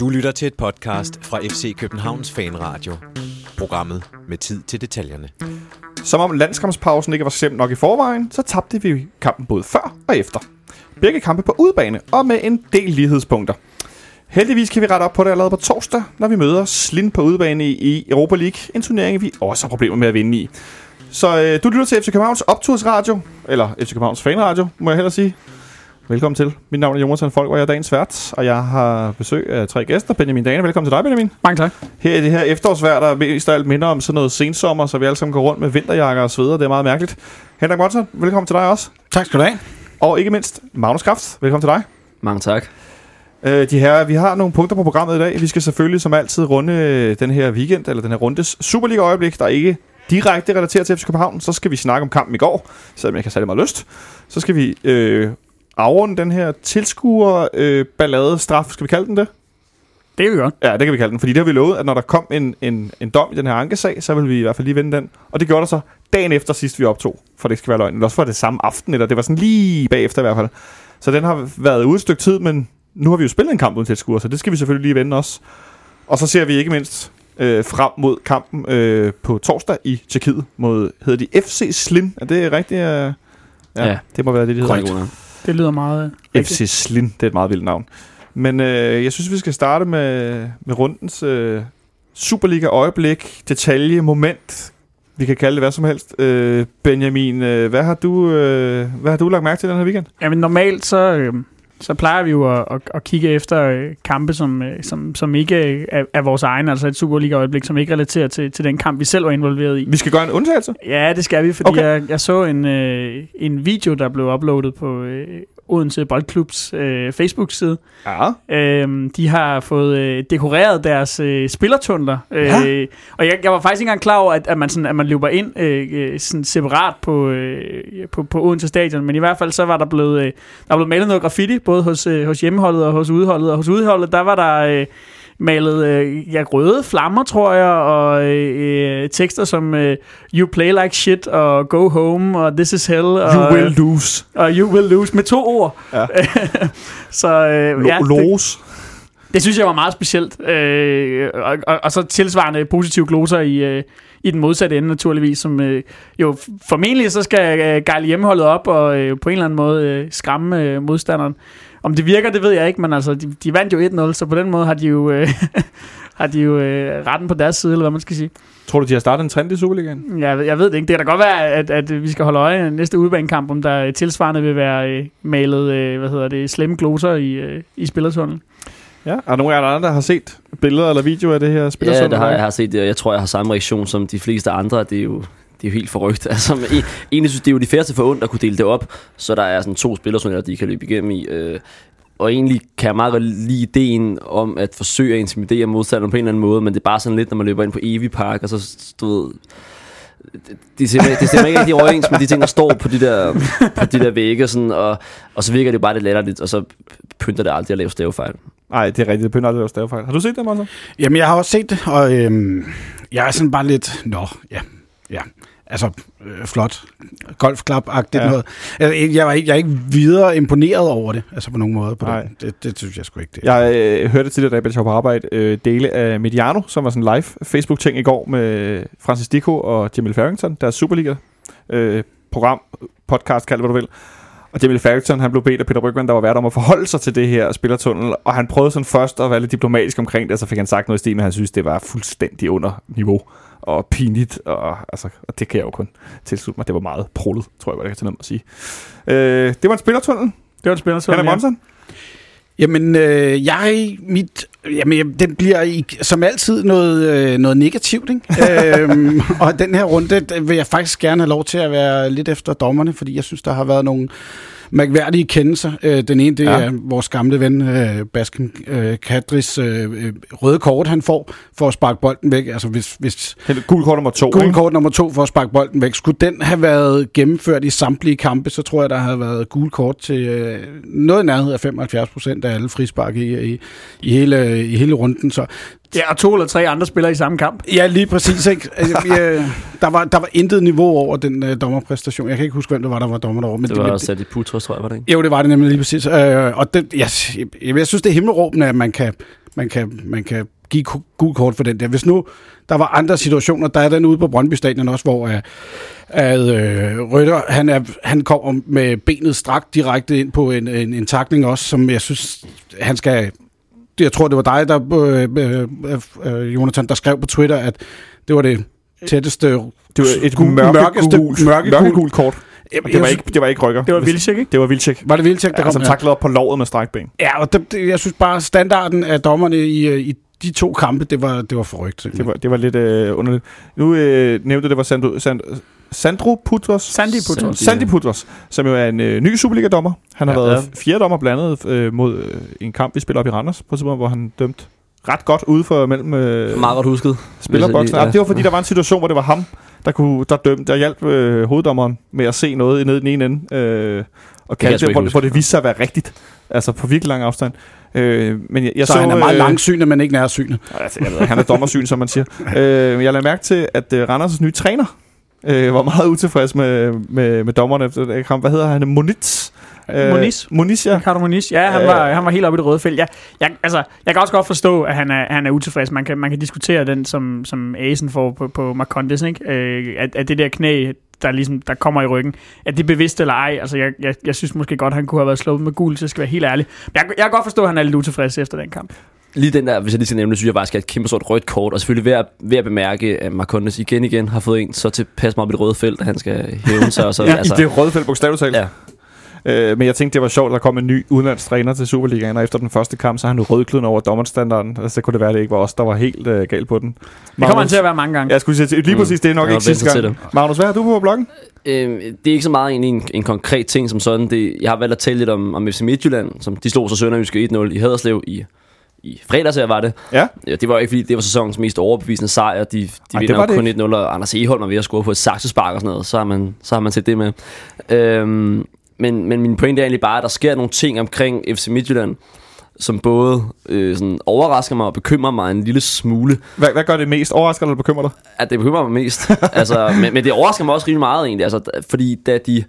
Du lytter til et podcast fra FC Københavns Fanradio. Programmet med tid til detaljerne. Som om landskampspausen ikke var slemt nok i forvejen, så tabte vi kampen både før og efter. Begge kampe på udebane og med en del lighedspunkter. Heldigvis kan vi rette op på det allerede på torsdag, når vi møder Slind på udebane i Europa League. En turnering, vi også har problemer med at vinde i. Så øh, du lytter til FC Københavns optursradio, eller FC Københavns fanradio, må jeg hellere sige. Velkommen til. Mit navn er Jonathan Folk, og jeg er dagens vært, og jeg har besøg af tre gæster. Benjamin Dane, velkommen til dig, Benjamin. Mange tak. Her i det her efterårsvejr, der mest af alt minder om sådan noget sensommer, så vi alle sammen går rundt med vinterjakker og sveder. Det er meget mærkeligt. Henrik Monsen, velkommen til dig også. Tak skal du have. Og ikke mindst Magnus Kraft, velkommen til dig. Mange tak. Øh, de her, vi har nogle punkter på programmet i dag. Vi skal selvfølgelig som altid runde øh, den her weekend, eller den her rundes Superliga-øjeblik, der ikke direkte relateret til FC København. Så skal vi snakke om kampen i går, selvom jeg kan særlig meget lyst. Så skal vi øh, afrunde den her tilskuer øh, ballade straf, skal vi kalde den det? Det er vi godt. Ja, det kan vi kalde den, fordi det har vi lovet, at når der kom en, en, en dom i den her ankesag, så vil vi i hvert fald lige vende den. Og det gjorde der så dagen efter sidst, vi optog, for det skal være løgn. Eller også var det samme aften, eller det var sådan lige bagefter i hvert fald. Så den har været ude et stykke tid, men nu har vi jo spillet en kamp uden tilskuer, så det skal vi selvfølgelig lige vende også. Og så ser vi ikke mindst øh, frem mod kampen øh, på torsdag i Tjekkiet mod, hedder de FC Slim? Er det rigtigt? Øh? Ja, ja, Ja. det må være det, de hedder. Korrekt. Det lyder meget rigtigt. FC Slin, det er et meget vildt navn. Men øh, jeg synes, vi skal starte med, med rundens øh, Superliga-øjeblik, detalje, moment. Vi kan kalde det hvad som helst. Øh, Benjamin, øh, hvad, har du, øh, hvad har du lagt mærke til den her weekend? Jamen normalt så, øh, så plejer vi jo at, at, at kigge efter øh, kampe, som, øh, som, som ikke er, er vores egne, altså et Superliga-øjeblik, som ikke relaterer til, til den kamp, vi selv var involveret i. Vi skal gøre en undtagelse. Ja, det skal vi, fordi Okay. okay. jeg, jeg så en, øh, en video, der blev uploadet på øh, Odense Boldklubs øh, Facebook-side. Ja. Øhm, de har fået øh, dekoreret deres øh, spillertunneler. Øh, Ja. Og jeg, jeg var faktisk ikke engang klar over, at, at, man, sådan, at man løber ind øh, øh, sådan separat på, øh, på, på Odense Stadion. Men i hvert fald så var der blevet, øh, der var blevet malet noget graffiti, både hos, øh, hos hjemmeholdet og hos udholdet. Og hos udholdet, der var der... Øh, malet øh, ja, røde flammer, tror jeg, og øh, øh, tekster som øh, You play like shit, og Go home, og This is hell, og, You will lose. og You will lose, med to ord. Ja. så øh, ja, det, Lose. det synes jeg var meget specielt. Øh, og, og, og så tilsvarende positive gloser i, øh, i den modsatte ende naturligvis, som øh, jo formentlig så skal øh, gejle hjemmeholdet op og øh, på en eller anden måde øh, skræmme øh, modstanderen. Om det virker, det ved jeg ikke, men altså, de, de vandt jo 1-0, så på den måde har de jo, øh, har de jo øh, retten på deres side, eller hvad man skal sige. Tror du, de har startet en trend i Superligaen? Jeg, ved- jeg ved det ikke. Det kan da godt være, at, at vi skal holde øje næste udbanekamp, om der tilsvarende vil være øh, malet, øh, hvad hedder det, slemme gloser i, øh, i spillertunnelen. Ja. Er der nogen af jer andre, der har set billeder eller videoer af det her spil? Ja, det har jeg, jeg har set det, og jeg tror, jeg har samme reaktion som de fleste andre. Det er jo, det er jo helt forrygt. Altså, men e- egentlig synes det er jo de færreste for ondt at kunne dele det op, så der er sådan to spillere, de kan løbe igennem i. Øh, og egentlig kan jeg meget godt lide ideen om at forsøge at intimidere modstanderen på en eller anden måde, men det er bare sådan lidt, når man løber ind på Evi Park, og så du ved, det, det, stemmer, det stemmer ikke rigtig overens med de ting, der står på de der, på de der vægge, sådan, og, og så virker det bare lidt latterligt, og så pynter det aldrig at lave stavefejl. Nej, det er rigtigt. Det pønner aldrig at lave stavefejl. Har du set det, Monsen? Jamen, jeg har også set det, og øhm, jeg er sådan bare lidt... Nå, ja, ja. Altså, øh, flot. Golfklap-agtigt Ja. noget. Altså, jeg, var ikke, jeg er ikke videre imponeret over det, altså på nogen måde. På Nej. det. Det, det synes jeg sgu ikke, det Jeg øh, hørte tidligere, da jeg var på arbejde, øh, dele af Mediano, som var sådan live Facebook-ting i går med Francis Dico og Jamil Farrington, deres Superliga øh, program, podcast, kald det, hvad du vil. Og Jamil Farrington, han blev bedt af Peter Brygman, der var vært om at forholde sig til det her spillertunnel, og han prøvede sådan først at være lidt diplomatisk omkring det, og så fik han sagt noget i stil med, at han synes, det var fuldstændig under niveau og pinligt, og, altså, og det kan jeg jo kun tilslutte mig. Det var meget prullet, tror jeg, hvad jeg kan tage ned at sige. Øh, det var en spillertunnel. Det var en spillertunnel, Henrik Monsen? Jamen, øh, jeg, mit, jamen, jeg- den bliver i, som altid noget, øh, noget negativt, ikke? øhm, og den her runde vil jeg faktisk gerne have lov til at være lidt efter dommerne, fordi jeg synes, der har været nogle mærkværdige kendelser. Øh, den ene, det Ja. er vores gamle ven, øh, Basken øh, Kadris øh, øh, røde kort, han får for at sparke bolden væk. Altså, hvis, hvis Gul kort nummer to. Gul kort nummer to for at sparke bolden væk. Skulle den have været gennemført i samtlige kampe, så tror jeg, der havde været gul kort til øh, noget i nærhed af 75 procent af alle frispark i, i, i, hele, i hele runden. Så Ja, og to eller tre andre spillere i samme kamp. Ja, lige præcis. Ikke? Altså, jeg, der, var, der var intet niveau over den øh, dommerpræstation. Jeg kan ikke huske, hvem det var, der var dommer derovre. Men Det var også Sadi Putros, tror jeg, var det ikke? Jo, det var det nemlig lige præcis. Øh, og det, jeg, jeg, jeg synes, det er himmelråbende, at man kan, man kan, man kan give gul kort for den der. Hvis nu der var andre situationer, der er den ude på Brøndby Stadion også, hvor at, at øh, Rytter, han, er, han kommer med benet strakt direkte ind på en, en, en takning også, som jeg synes, han skal... Jeg tror, det var dig, der, øh, øh, øh, Jonathan, der skrev på Twitter, at det var det tætteste... Det var et Gul- mørke, mørkeste- mørke, mørke- mørke gult kort. Jamen, Det var, ikke, det var ikke rykker. Det var Vilcek, ikke? Det var Vilcek. Var det Vilcek, der Ja, kom? som taklede op på lovet med strækt ben. Ja, og det, det, jeg synes bare, standarden af dommerne i, øh, i de to kampe, det var, det var forrygt. Det var, det var lidt øh, underligt. Nu øh, nævnte du, det var Sandro, Sand, Sandro Putros. Sandy Putros. Sandy Putros, som jo er en øh, ny Superliga-dommer. Han har Ja. ja, været fjerde dommer blandt andet øh, mod øh, en kamp, vi spiller op i Randers, på et tidspunkt, hvor han dømt ret godt ude for mellem øh, Meget godt husket. spillerboksen. Ja. Ja. Det var fordi, der var en situation, hvor det var ham, der, kunne, der dømte, der hjalp øh, hoveddommeren med at se noget nede i den ene ende, øh, og sgu det, ikke hvor, hvor det viste sig at være rigtigt. Altså på virkelig lang afstand. Øh, men jeg, jeg så, så han er meget øh, langsynet, men ikke nærsynet. Altså, jeg ved, han er dommersyn, som man siger. øh, jeg lader mærke til, at øh, Randers' nye træner øh, var meget utilfreds med, med, med dommerne efter den kamp. Hvad hedder han? Monitz? Øh, Moniz. Moniz, ja. Ricardo Moniz, ja, han Ja, var, ja. han var helt oppe i det røde felt. Jeg, jeg, altså, jeg kan også godt forstå, at han er, han er utilfreds. Man kan, man kan diskutere den, som, som Asen får på, på Marcondes, ikke? Øh, at, at det der knæ, der, ligesom, der kommer i ryggen, at det er bevidst eller ej. Altså, jeg, jeg, jeg synes måske godt, han kunne have været slået med gul, så jeg skal være helt ærlig. Men jeg, jeg kan godt forstå, at han er lidt utilfreds efter den kamp. Lige den der, hvis jeg lige skal nævne det, synes jeg faktisk er et kæmpe stort rødt kort. Og selvfølgelig ved at, ved at bemærke, at Marcondes igen igen har fået en så tilpas meget op i det røde felt, at han skal hæve sig. Og så, ja altså. I det røde felt, bogstaveligt talt. Ja. Øh, men jeg tænkte, det var sjovt, at der kom en ny udenlandstræner til Superligaen, og efter den første kamp, så har han jo rødkluden over dommerstandarden. Altså, så kunne det være, at det ikke var os, der var helt øh, galt på den. Det kommer han til at være mange gange. Jeg skulle sige, lige Mm. præcis, det er nok Jeg ikke sidste gang. til Magnus, hvad har du på bloggen? Øhm, det er ikke så meget egentlig en, en konkret ting som sådan. Det, jeg har valgt at tale lidt om, om FC Midtjylland, som de slog så Sønderjyske 1-0 i Haderslev i, i fredags her var det. Ja. Ja, det var ikke fordi, det var sæsonens mest overbevisende sejr. De, de Ej, vinder kun 1-0, og Anders Eholm er ved at score på et saksespark og sådan noget. Så har man, så har man set det med. Øhm, men, men min pointe er egentlig bare, at der sker nogle ting omkring FC Midtjylland, som både øh, sådan overrasker mig og bekymrer mig en lille smule. Hvad, hvad gør det mest? Overrasker eller bekymrer dig? At det bekymrer mig mest. altså, men, men det overrasker mig også rimelig meget egentlig. Altså, fordi da de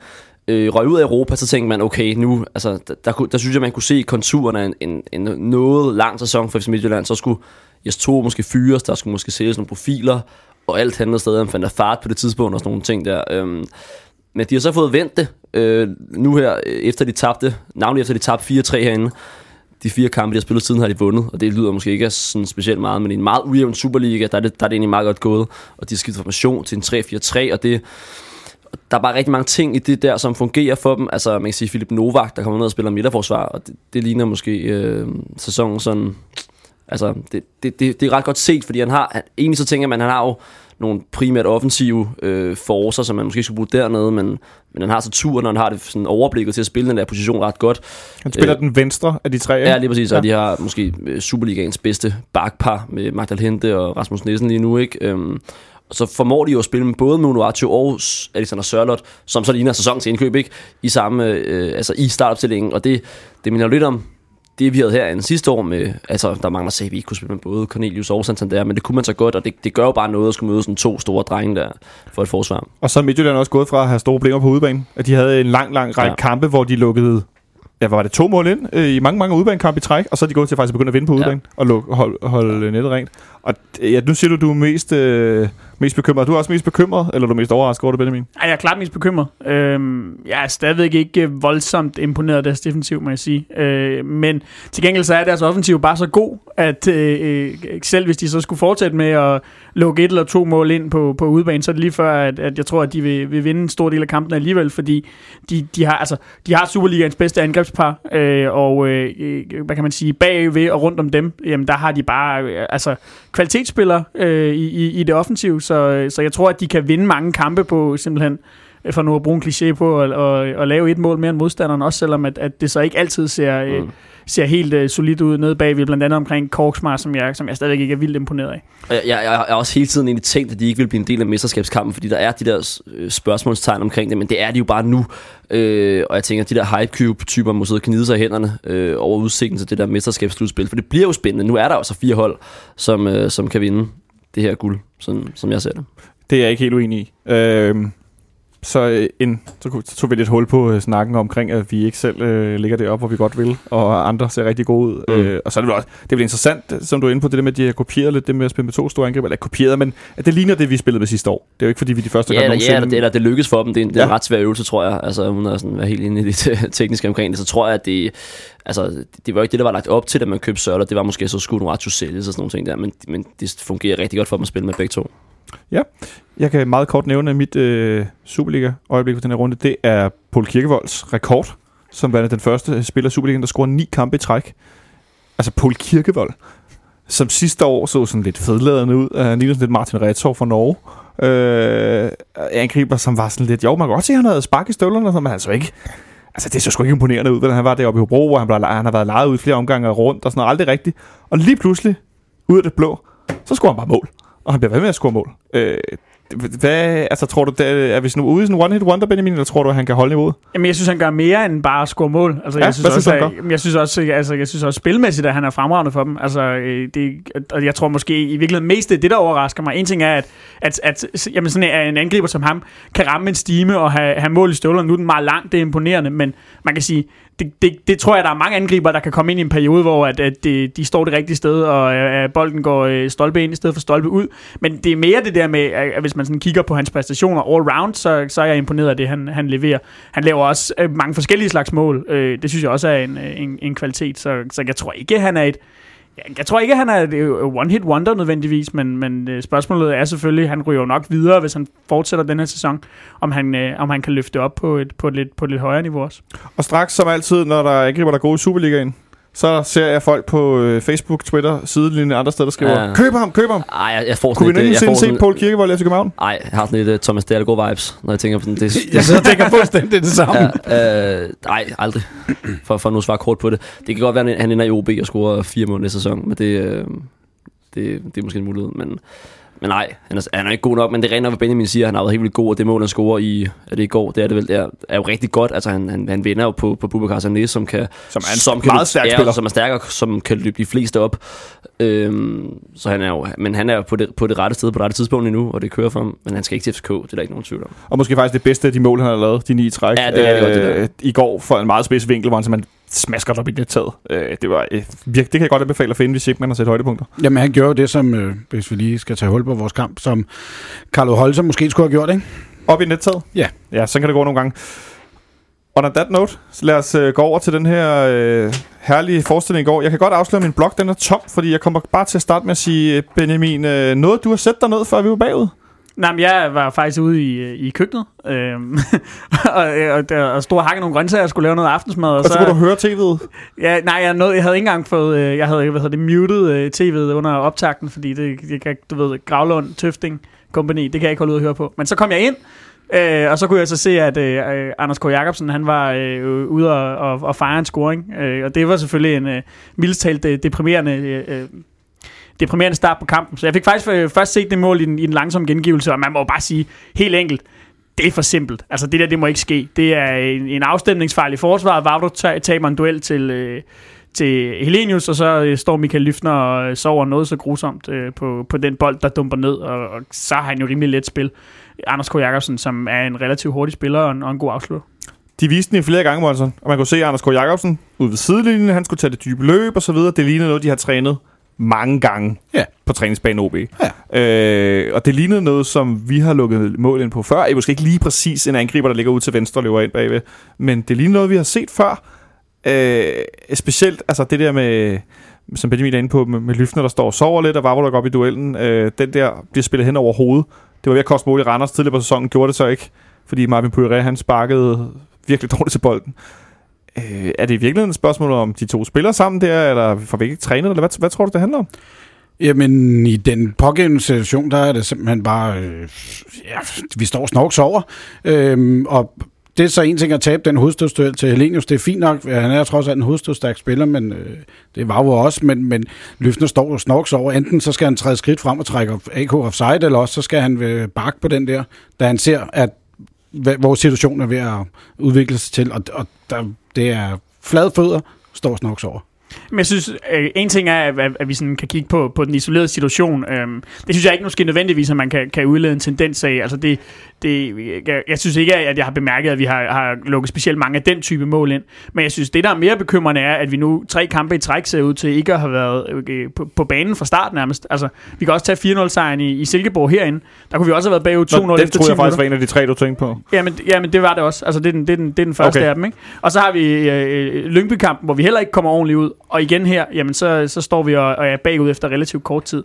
øh, røg ud af Europa, så tænkte man, okay, nu, altså, der, der, kunne- der synes jeg, man kunne se konturerne af en, en, en noget lang sæson for FC Midtjylland. Så skulle Jes to måske fyres, der skulle måske sælges nogle profiler, og alt handlede stadig om fandt fart på det tidspunkt og sådan nogle ting der. Øhm, men de har så fået vendt det øh, nu her, øh, efter de tabte, navnlig efter de tabte 4-3 herinde. De fire kampe, de har spillet siden, har de vundet, og det lyder måske ikke sådan specielt meget, men i en meget ujævn Superliga, der er det, der er det egentlig meget godt gået, og de har skiftet formation til en 3-4-3, og det, der er bare rigtig mange ting i det der, som fungerer for dem. Altså, man kan sige Philip Novak, der kommer ned og spiller midterforsvar, og det, det ligner måske øh, sæsonen sådan... Altså, det, det, det, det er ret godt set, fordi han har... Han, egentlig så tænker man, han har jo nogle primært offensive øh, forcer, som man måske skulle bruge dernede, men, men han har så turen, og han har det sådan overblikket til at spille den der position ret godt. Han spiller Øh, den venstre af de tre, ikke? Ja, lige præcis. Ja. Og de har måske øh, Superligaens bedste bakpar med Magdal Hente og Rasmus Nielsen lige nu, ikke? Øhm, og så formår de jo at spille med både Monuacho og Alexander Sørlot, som så ligner sæsonens indkøb, ikke? I samme, øh, altså i startopstillingen. Og det, det minder lidt om det, vi havde her sidste år med, altså der mangler ikke kunne spille med både Cornelius og Santander, men det kunne man så godt, og det, det gør jo bare noget at skulle møde sådan to store drenge der for et forsvar. Og så er Midtjylland også gået fra at have store problemer på udebane. At de havde en lang, lang række Ja. kampe, hvor de lukkede ja, hvad var det, to mål ind øh, i mange, mange udebanekampe i træk, og så er de gået til faktisk at begynde at vinde på udebane ja. og luk, hold, holde nettet rent. Og ja, nu siger du, du er mest, øh, mest bekymret. Du er også mest bekymret, eller er du mest overrasket over det, Benjamin? Ej, jeg er klart mest bekymret. Øhm, jeg er stadigvæk ikke øh, voldsomt imponeret af deres defensiv, må jeg sige. Øh, men til gengæld så er deres offensiv bare så god, at øh, øh, selv hvis de så skulle fortsætte med at lukke et eller to mål ind på, på udebane, så er det lige før, at, at jeg tror, at de vil, vil vinde en stor del af kampen alligevel, fordi de, de, har, altså, de har Superligaens bedste angrebspar, øh, og øh, øh, hvad kan man sige, bagved og rundt om dem, jamen der har de bare øh, altså, kvalitetsspiller øh, i, i, i det offensive, så, øh, så jeg tror, at de kan vinde mange kampe på simpelthen for nu at bruge en kliché på, at, at, at lave et mål mere end modstanderen, også selvom at, at det så ikke altid ser, mm. ser helt uh, solidt ud nede bagved, blandt andet omkring Korksmar, som jeg, som jeg stadigvæk ikke er vildt imponeret af. Jeg, jeg, jeg har også hele tiden egentlig tænkt, at de ikke vil blive en del af mesterskabskampen, fordi der er de der øh, spørgsmålstegn omkring det, men det er de jo bare nu. Øh, og jeg tænker, at de der hype cube-typer må sidde og knide sig i hænderne øh, over udsigten til det der mesterskabsslutspil, for det bliver jo spændende. Nu er der også fire hold, som, øh, som kan vinde det her guld, sådan, som jeg ser det. Det er jeg ikke helt uenig i. Øh, så, øh, en, så tog vi lidt hul på øh, snakken omkring, at vi ikke selv øh, ligger det op, hvor vi godt vil, og andre ser rigtig gode ud. Mm. Øh, og så er det vel også, det er vel interessant, som du er inde på, det der med, at de har kopieret lidt det med at spille med to store angreb, eller kopieret, men at det ligner det, vi spillede med sidste år. Det er jo ikke, fordi vi de første ja, gang nogensinde... Ja, eller, eller det lykkes for dem. Det er, en, det er ja. en ret svær øvelse, tror jeg. Altså, hun er sådan, være helt inde i det tekniske omkring det, så tror jeg, at det, altså, det var ikke det, der var lagt op til, da man købte Sørler. Det var måske så skulle nogle ret sælges og sådan nogle ting der, men, men det fungerer rigtig godt for dem at spille med begge to. Ja, jeg kan meget kort nævne, mit øh, Superliga-øjeblik på den her runde, det er Paul Kirkevolds rekord, som var den første spiller i Superligaen, der scorede ni kampe i træk. Altså Paul Kirkevold, som sidste år så sådan lidt fedladende ud. Han lignede sådan lidt Martin Retor fra Norge. Øh, angriber, som var sådan lidt... Jo, man kan godt se, at han havde spark i støvlerne, men altså ikke... Altså, det så sgu ikke imponerende ud, hvordan han var deroppe i Hobro, hvor han, blev, han har været lejet ud flere omgange rundt og sådan noget. Aldrig rigtigt. Og lige pludselig, ud af det blå, så skulle han bare mål og han bliver ved med at score mål. Øh, hvad, altså, tror du, det er, vi sådan ude i sådan en one-hit wonder, Benjamin, eller tror du, at han kan holde niveauet? Jamen, jeg synes, han gør mere end bare at score mål. Altså, ja, jeg synes også, synes at, jeg, jeg synes også, altså, jeg synes også spilmæssigt, at han er fremragende for dem. Altså, øh, det, og jeg tror måske i virkeligheden mest det, det, der overrasker mig. En ting er, at, at, at jamen, sådan en angriber som ham kan ramme en stime og have, have mål i støvlerne. Nu er den meget lang, det er imponerende, men man kan sige, det, det, det tror jeg, der er mange angriber, der kan komme ind i en periode, hvor at, at de, de står det rigtige sted, og øh, at bolden går øh, stolpe ind i stedet for stolpe ud. Men det er mere det der med, at hvis man sådan kigger på hans præstationer all round, så, så er jeg imponeret af det, han, han leverer. Han laver også øh, mange forskellige slags mål. Det synes jeg også er en, en, en kvalitet, så, så jeg tror ikke, han er et jeg, tror ikke, han er øh, one-hit wonder nødvendigvis, men, men øh, spørgsmålet er selvfølgelig, han ryger jo nok videre, hvis han fortsætter den her sæson, om han, øh, om han kan løfte op på et, på, et lidt, på et lidt højere niveau også. Og straks, som altid, når der angriber, der gode i Superligaen, så ser jeg folk på øh, Facebook, Twitter, sidelinjen andre steder, der skriver, ja. køb ham, køb ham. Ej, jeg, jeg får Kunne vi nogensinde se Paul Kirkevold i København? Nej, jeg har sådan lidt uh, Thomas Dahlgaard vibes, når jeg tænker på den. Det, det, jeg sidder og tænker fuldstændig det samme. Ja, øh, nej, aldrig. For, for nu at svare kort på det. Det kan godt være, at han ender i OB og scorer fire mål næste sæson, men det, øh, det, det er måske en mulighed. Men men nej, han er, han er ikke god nok, men det er rent nok, hvad Benjamin siger, han har været helt vildt god, og det mål, han scorer i, er det i går, det er det vel, det er, er jo rigtig godt. Altså, han, han, han vinder jo på, på Bubakar Sané, som kan... Som er en som meget kan, stærk spiller. Som er stærkere, som kan løbe de fleste op. Øhm, så han er jo, men han er jo på det, på det rette sted, på det rette tidspunkt endnu, og det kører for ham, men han skal ikke til FCK, det er der ikke nogen tvivl om. Og måske faktisk det bedste af de mål, han har lavet, de ni træk. Ja, det er det godt, det der. Øh, I går for en meget spids vinkel, hvor han simpelthen smasker op i det taget. Øh, det, var, øh, det kan jeg godt anbefale at finde, hvis ikke man har set højdepunkter. Jamen, han gjorde det, som, øh, hvis vi lige skal tage hul på vores kamp, som Carlo Holzer måske skulle have gjort, ikke? Op i nettaget? Ja. Ja, så kan det gå nogle gange. Og on that note, så lad os øh, gå over til den her øh, herlige forestilling i går. Jeg kan godt afsløre, at min blog den er tom, fordi jeg kommer bare til at starte med at sige, øh, Benjamin, øh, noget du har sat dig ned, før vi var bagud? Nej, men jeg var faktisk ude i, i køkkenet, øhm, og, og, og stod og hakke nogle grøntsager og skulle lave noget aftensmad. Og, og så, så kunne du høre tv'et? Ja, nej, jeg, nåede, jeg havde ikke engang fået, øh, jeg havde hvad hedder det, muted øh, tv'et under optakten, fordi det, kan, du ved, Gravlund, Tøfting, Company, det kan jeg ikke holde ud at høre på. Men så kom jeg ind, Øh, og så kunne jeg så se, at øh, Anders K. Jacobsen, han var øh, ude og, og, og fejre en scoring. Øh, og det var selvfølgelig en øh, mildestalt øh, deprimerende øh, deprimerende start på kampen. Så jeg fik faktisk øh, først set det mål i den, i den langsomme gengivelse, og man må bare sige helt enkelt, det er for simpelt. Altså det der, det må ikke ske. Det er en, en afstemningsfejl i forsvaret. Vavro taber en duel til, øh, til Helenius, og så øh, står Michael Lyftner og øh, sover noget så grusomt øh, på, på den bold, der dumper ned, og, og så har han jo rimelig let spil. Anders K. Jacobsen, som er en relativt hurtig spiller og en, og en god afslutter. De viste den i flere gange, Monson, og man kunne se Anders K. Jacobsen ude ved sidelinjen, han skulle tage det dybe løb og så videre. Det lignede noget, de har trænet mange gange ja. på træningsbanen OB. Ja. Øh, og det lignede noget, som vi har lukket mål ind på før. Er måske ikke lige præcis en angriber, der ligger ud til venstre og løber ind bagved. Men det lignede noget, vi har set før. Øh, specielt altså det der med, som Benjamin er inde på, med, med Lyftner, der står og sover lidt, og Vavro, der går op i duellen. Øh, den der bliver spillet hen over hovedet. Det var ved at koste mål i Randers tidligere på sæsonen, gjorde det så ikke, fordi Marvin Poiré, han sparkede virkelig dårligt til bolden. Øh, er det i virkeligheden et spørgsmål om de to spiller sammen der, eller får vi ikke trænet, eller hvad, hvad tror du, det handler om? Jamen, i den pågældende situation, der er det simpelthen bare, øh, ja, vi står snorks over. øh, og det er så en ting at tabe den hovedstødsduel til Helenius. Det er fint nok. Han er trods alt en hovedstødstærk spiller, men øh, det var jo også. Men, men Løfner står og snorks over. Enten så skal han træde skridt frem og trække AK offside, eller også så skal han øh, bakke på den der, da han ser, at hvad- vores situation er ved at udvikle sig til. Og, og der, det er flade fødder, står og over. Men jeg synes, øh, en ting er, at, at vi sådan kan kigge på, på den isolerede situation. Øhm, det synes jeg ikke måske nødvendigvis, at man kan, kan udlede en tendens af. Altså det, det, jeg, jeg synes ikke, at jeg har bemærket, at vi har, har lukket specielt mange af den type mål ind. Men jeg synes, det der er mere bekymrende er, at vi nu tre kampe i træk ser ud til ikke at have været øh, på, på banen fra start nærmest. Altså, vi kan også tage 4-0-sejren i, i Silkeborg herinde. Der kunne vi også have været bagud 2-0 Nå, den efter 10 troede jeg faktisk var en af de tre, du tænkte på. Jamen, jamen, det var det også. Altså, det er den, det er den, det er den første Okay. okay. af dem, ikke? Og så har vi øh, Lyngby-kampen, hvor vi heller ikke kommer ordentligt ud. Og igen her, jamen, så, så står vi og, og er bagud efter relativt kort tid.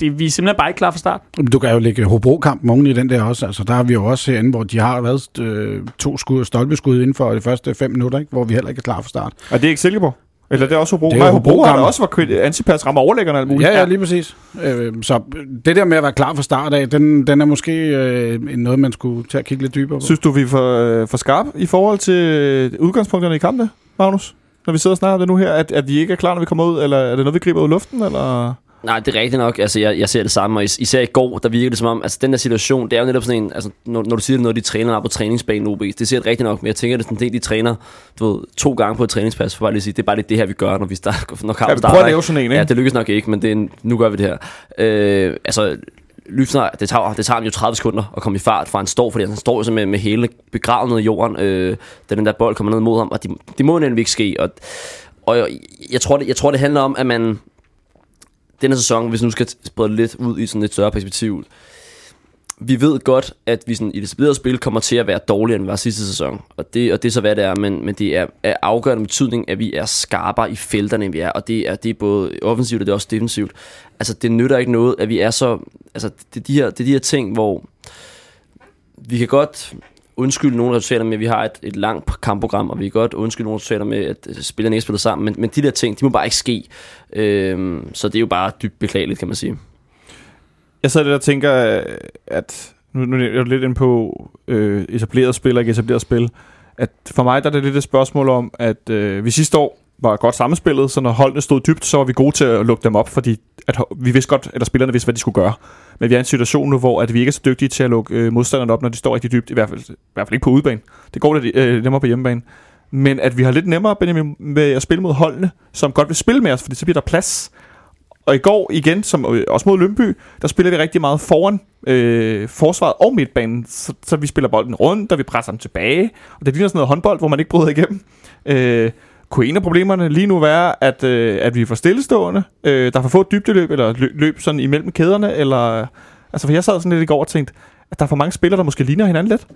Det, vi er simpelthen bare ikke klar fra start. Men Du kan jo lægge Hobro-kampen oven i den der også. Altså, der har vi jo også herinde, hvor de har været øh, to skud, stolpeskud inden for de første fem minutter, ikke? hvor vi heller ikke er klar fra start. Er det ikke Silkeborg? Eller det er også Hobro? Det er Nej, jo Hobro har også var antipas rammer overlæggerne og alt muligt. Ja, ja, lige præcis. Øh, så det der med at være klar fra start af, den, den er måske øh, noget, man skulle tage at kigge lidt dybere på. Synes du, vi er for, øh, for skarpe i forhold til udgangspunkterne i kampen, Magnus? Når vi sidder og snakker om det nu her, at, at vi ikke er klar, når vi kommer ud, eller er det noget, vi griber ud af luften, eller... Nej, det er rigtigt nok. Altså, jeg, jeg ser det samme, og is- især i går, der virker det som om, altså den der situation, det er jo netop sådan en, altså, når, når du siger, det noget, de træner der på træningsbanen OB, det ser det rigtigt nok, men jeg tænker, det er sådan en del, de træner, du ved, to gange på et træningspas, for bare lige at sige, det er bare lidt det her, vi gør, når vi starter, når kampen Ja, vi starter. prøver at lave sådan en, ikke? Ja, det lykkes nok ikke, men det er, en- nu gør vi det her. Øh, altså, Lyfner, det tager, det tager ham jo 30 sekunder at komme i fart, fra han står, fordi han står jo så med, med hele begravet ned i jorden, øh, da den der bold kommer ned mod ham, og det, det må nemlig ikke ske, og, og jeg, jeg, tror, det, jeg tror, det handler om, at man, den her sæson, hvis nu skal sprede lidt ud i sådan et større perspektiv, vi ved godt, at vi sådan, i det videre spil kommer til at være dårligere, end vi var sidste sæson. Og det, og det er så, hvad det er. Men, men det er af afgørende betydning, at vi er skarpere i felterne, end vi er. Og det er, det er både offensivt, og det er også defensivt. Altså, det nytter ikke noget, at vi er så... Altså, det er de her, det er de her ting, hvor vi kan godt undskylde nogle resultater med, at vi har et, et langt kampprogram, og vi kan godt undskylde nogle resultater med, at spillerne ikke spiller sammen, men, men de der ting, de må bare ikke ske. Øhm, så det er jo bare dybt beklageligt, kan man sige. Jeg sad lidt og tænker, øh, at nu, nu er jeg lidt ind på øh, etableret spil og ikke etableret spil, at for mig der er det lidt et spørgsmål om, at øh, vi sidste år var godt sammenspillet, så når holdene stod dybt, så var vi gode til at lukke dem op, fordi at vi vidste godt, eller spillerne vidste, hvad de skulle gøre. Men vi er i en situation nu, hvor at vi ikke er så dygtige til at lukke øh, modstanderne op, når de står rigtig dybt, i hvert fald, i hvert fald ikke på udebane. Det går lidt øh, nemmere på hjemmebane. Men at vi har lidt nemmere, Benjamin, med at spille mod holdene, som godt vil spille med os, fordi så bliver der plads. Og i går igen, som øh, også mod Lønby, der spiller vi rigtig meget foran øh, forsvaret og midtbanen. Så, så vi spiller bolden rundt, og vi presser dem tilbage. Og det ligner sådan noget håndbold, hvor man ikke bryder igennem. Øh, kunne en af problemerne lige nu være, at, øh, at vi er for stillestående? Øh, der er for få dybdeløb, eller løb, løb sådan imellem kæderne? Eller, altså, for jeg sad sådan lidt i går og tænkte, at der er for mange spillere, der måske ligner hinanden lidt.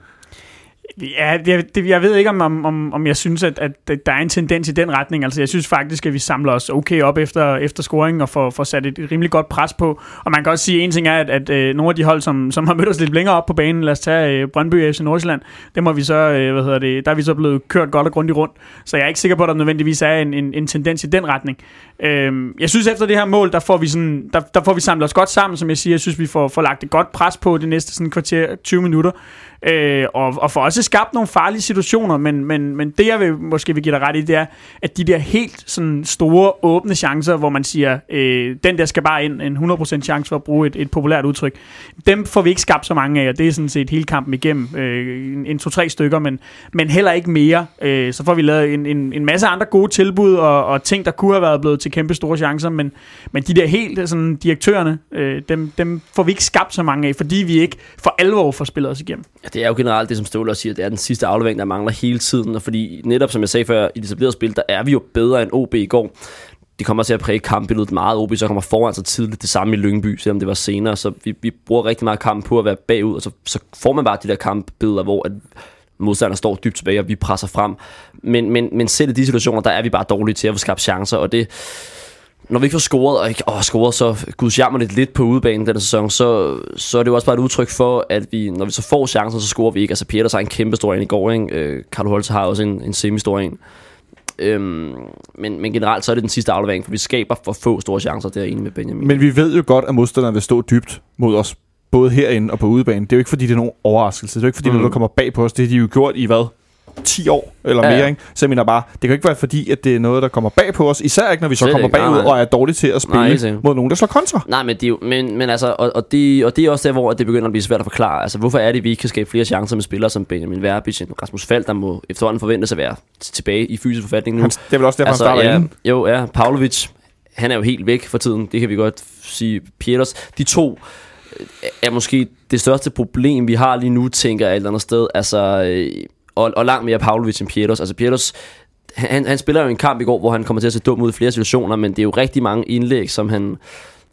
Ja, det, det, jeg ved ikke, om, om, om, jeg synes, at, at der er en tendens i den retning. Altså, jeg synes faktisk, at vi samler os okay op efter, efter scoringen og får, får sat et, rimelig godt pres på. Og man kan også sige, at en ting er, at, at øh, nogle af de hold, som, som har mødt os lidt længere op på banen, lad os tage øh, Brøndby FC Nordsjælland, dem har vi så, øh, hvad hedder det, der er vi så blevet kørt godt og grundigt rundt. Så jeg er ikke sikker på, at der nødvendigvis er en, en, en tendens i den retning. Øhm, jeg synes, efter det her mål, der får vi, sådan, der, der får vi samlet os godt sammen, som jeg siger. Jeg synes, vi får, får lagt et godt pres på det næste sådan kvarter, 20 minutter. Øh, og, og får også skabt nogle farlige situationer, men, men, men det jeg vil, måske vil give dig ret i, det er, at de der helt sådan store, åbne chancer, hvor man siger, øh, den der skal bare ind, en 100% chance for at bruge et, et populært udtryk, dem får vi ikke skabt så mange af, og det er sådan set hele kampen igennem, øh, en, en to-tre stykker, men, men heller ikke mere. Øh, så får vi lavet en, en, en masse andre gode tilbud, og, og ting, der kunne have været blevet til kæmpe store chancer, men, men de der helt sådan, direktørerne, øh, dem, dem får vi ikke skabt så mange af, fordi vi ikke for alvor får spillet os igennem. Det er jo generelt det, som Ståler også siger, det er den sidste aflevering, der mangler hele tiden, og fordi netop, som jeg sagde før, i det etablerede spil, der er vi jo bedre end OB i går. Det kommer til at præge kampbilledet meget. OB så kommer foran så tidligt, det samme i Lyngby, selvom det var senere, så vi, vi bruger rigtig meget kamp på at være bagud, og så, så får man bare de der kampbilleder, hvor at modstanderne står dybt tilbage, og vi presser frem. Men, men, men selv i de situationer, der er vi bare dårlige til at få skabt chancer, og det, når vi ikke får scoret, og ikke åh, scoret så gudsjammerligt lidt på udebanen denne sæson, så, så er det jo også bare et udtryk for, at vi, når vi så får chancen, så scorer vi ikke. Altså Peter har en kæmpe stor en i går, ikke? Øh, Carlo Holte har også en, en semi-stor en. Øhm, men, men generelt så er det den sidste aflevering, for vi skaber for få store chancer, det er med Benjamin. Men vi ved jo godt, at modstanderne vil stå dybt mod os, både herinde og på udebane. Det er jo ikke, fordi det er nogen overraskelse. Det er jo ikke, fordi mm. det er noget, der kommer bag på os. Det har de jo gjort i hvad? 10 år eller mere, ja. ikke? Så jeg mener bare, det kan ikke være fordi, at det er noget, der kommer bag på os. Især ikke, når vi så Slet kommer ikke, nej, bagud nej. og er dårlige til at Nej, spille sikkert. mod nogen, der slår kontra. Nej, men, det jo, men, men altså, og, og, det, og det er også der, hvor det begynder at blive svært at forklare. Altså, hvorfor er det, at vi ikke kan skabe flere chancer med spillere som Benjamin Verbic, en Rasmus Fald, der må efterhånden forventes at være tilbage i fysisk forfatning nu. Han, det er vel også derfor, altså, han starter ja, inden. Jo, ja, Pavlovic, han er jo helt væk for tiden, det kan vi godt sige. Pieters, de to øh, er måske det største problem, vi har lige nu, tænker jeg et eller andet sted. Altså, øh, og, og langt mere Pavlovic end Pietros. Altså, Pietros, han, han spiller jo en kamp i går, hvor han kommer til at se dum ud i flere situationer, men det er jo rigtig mange indlæg, som han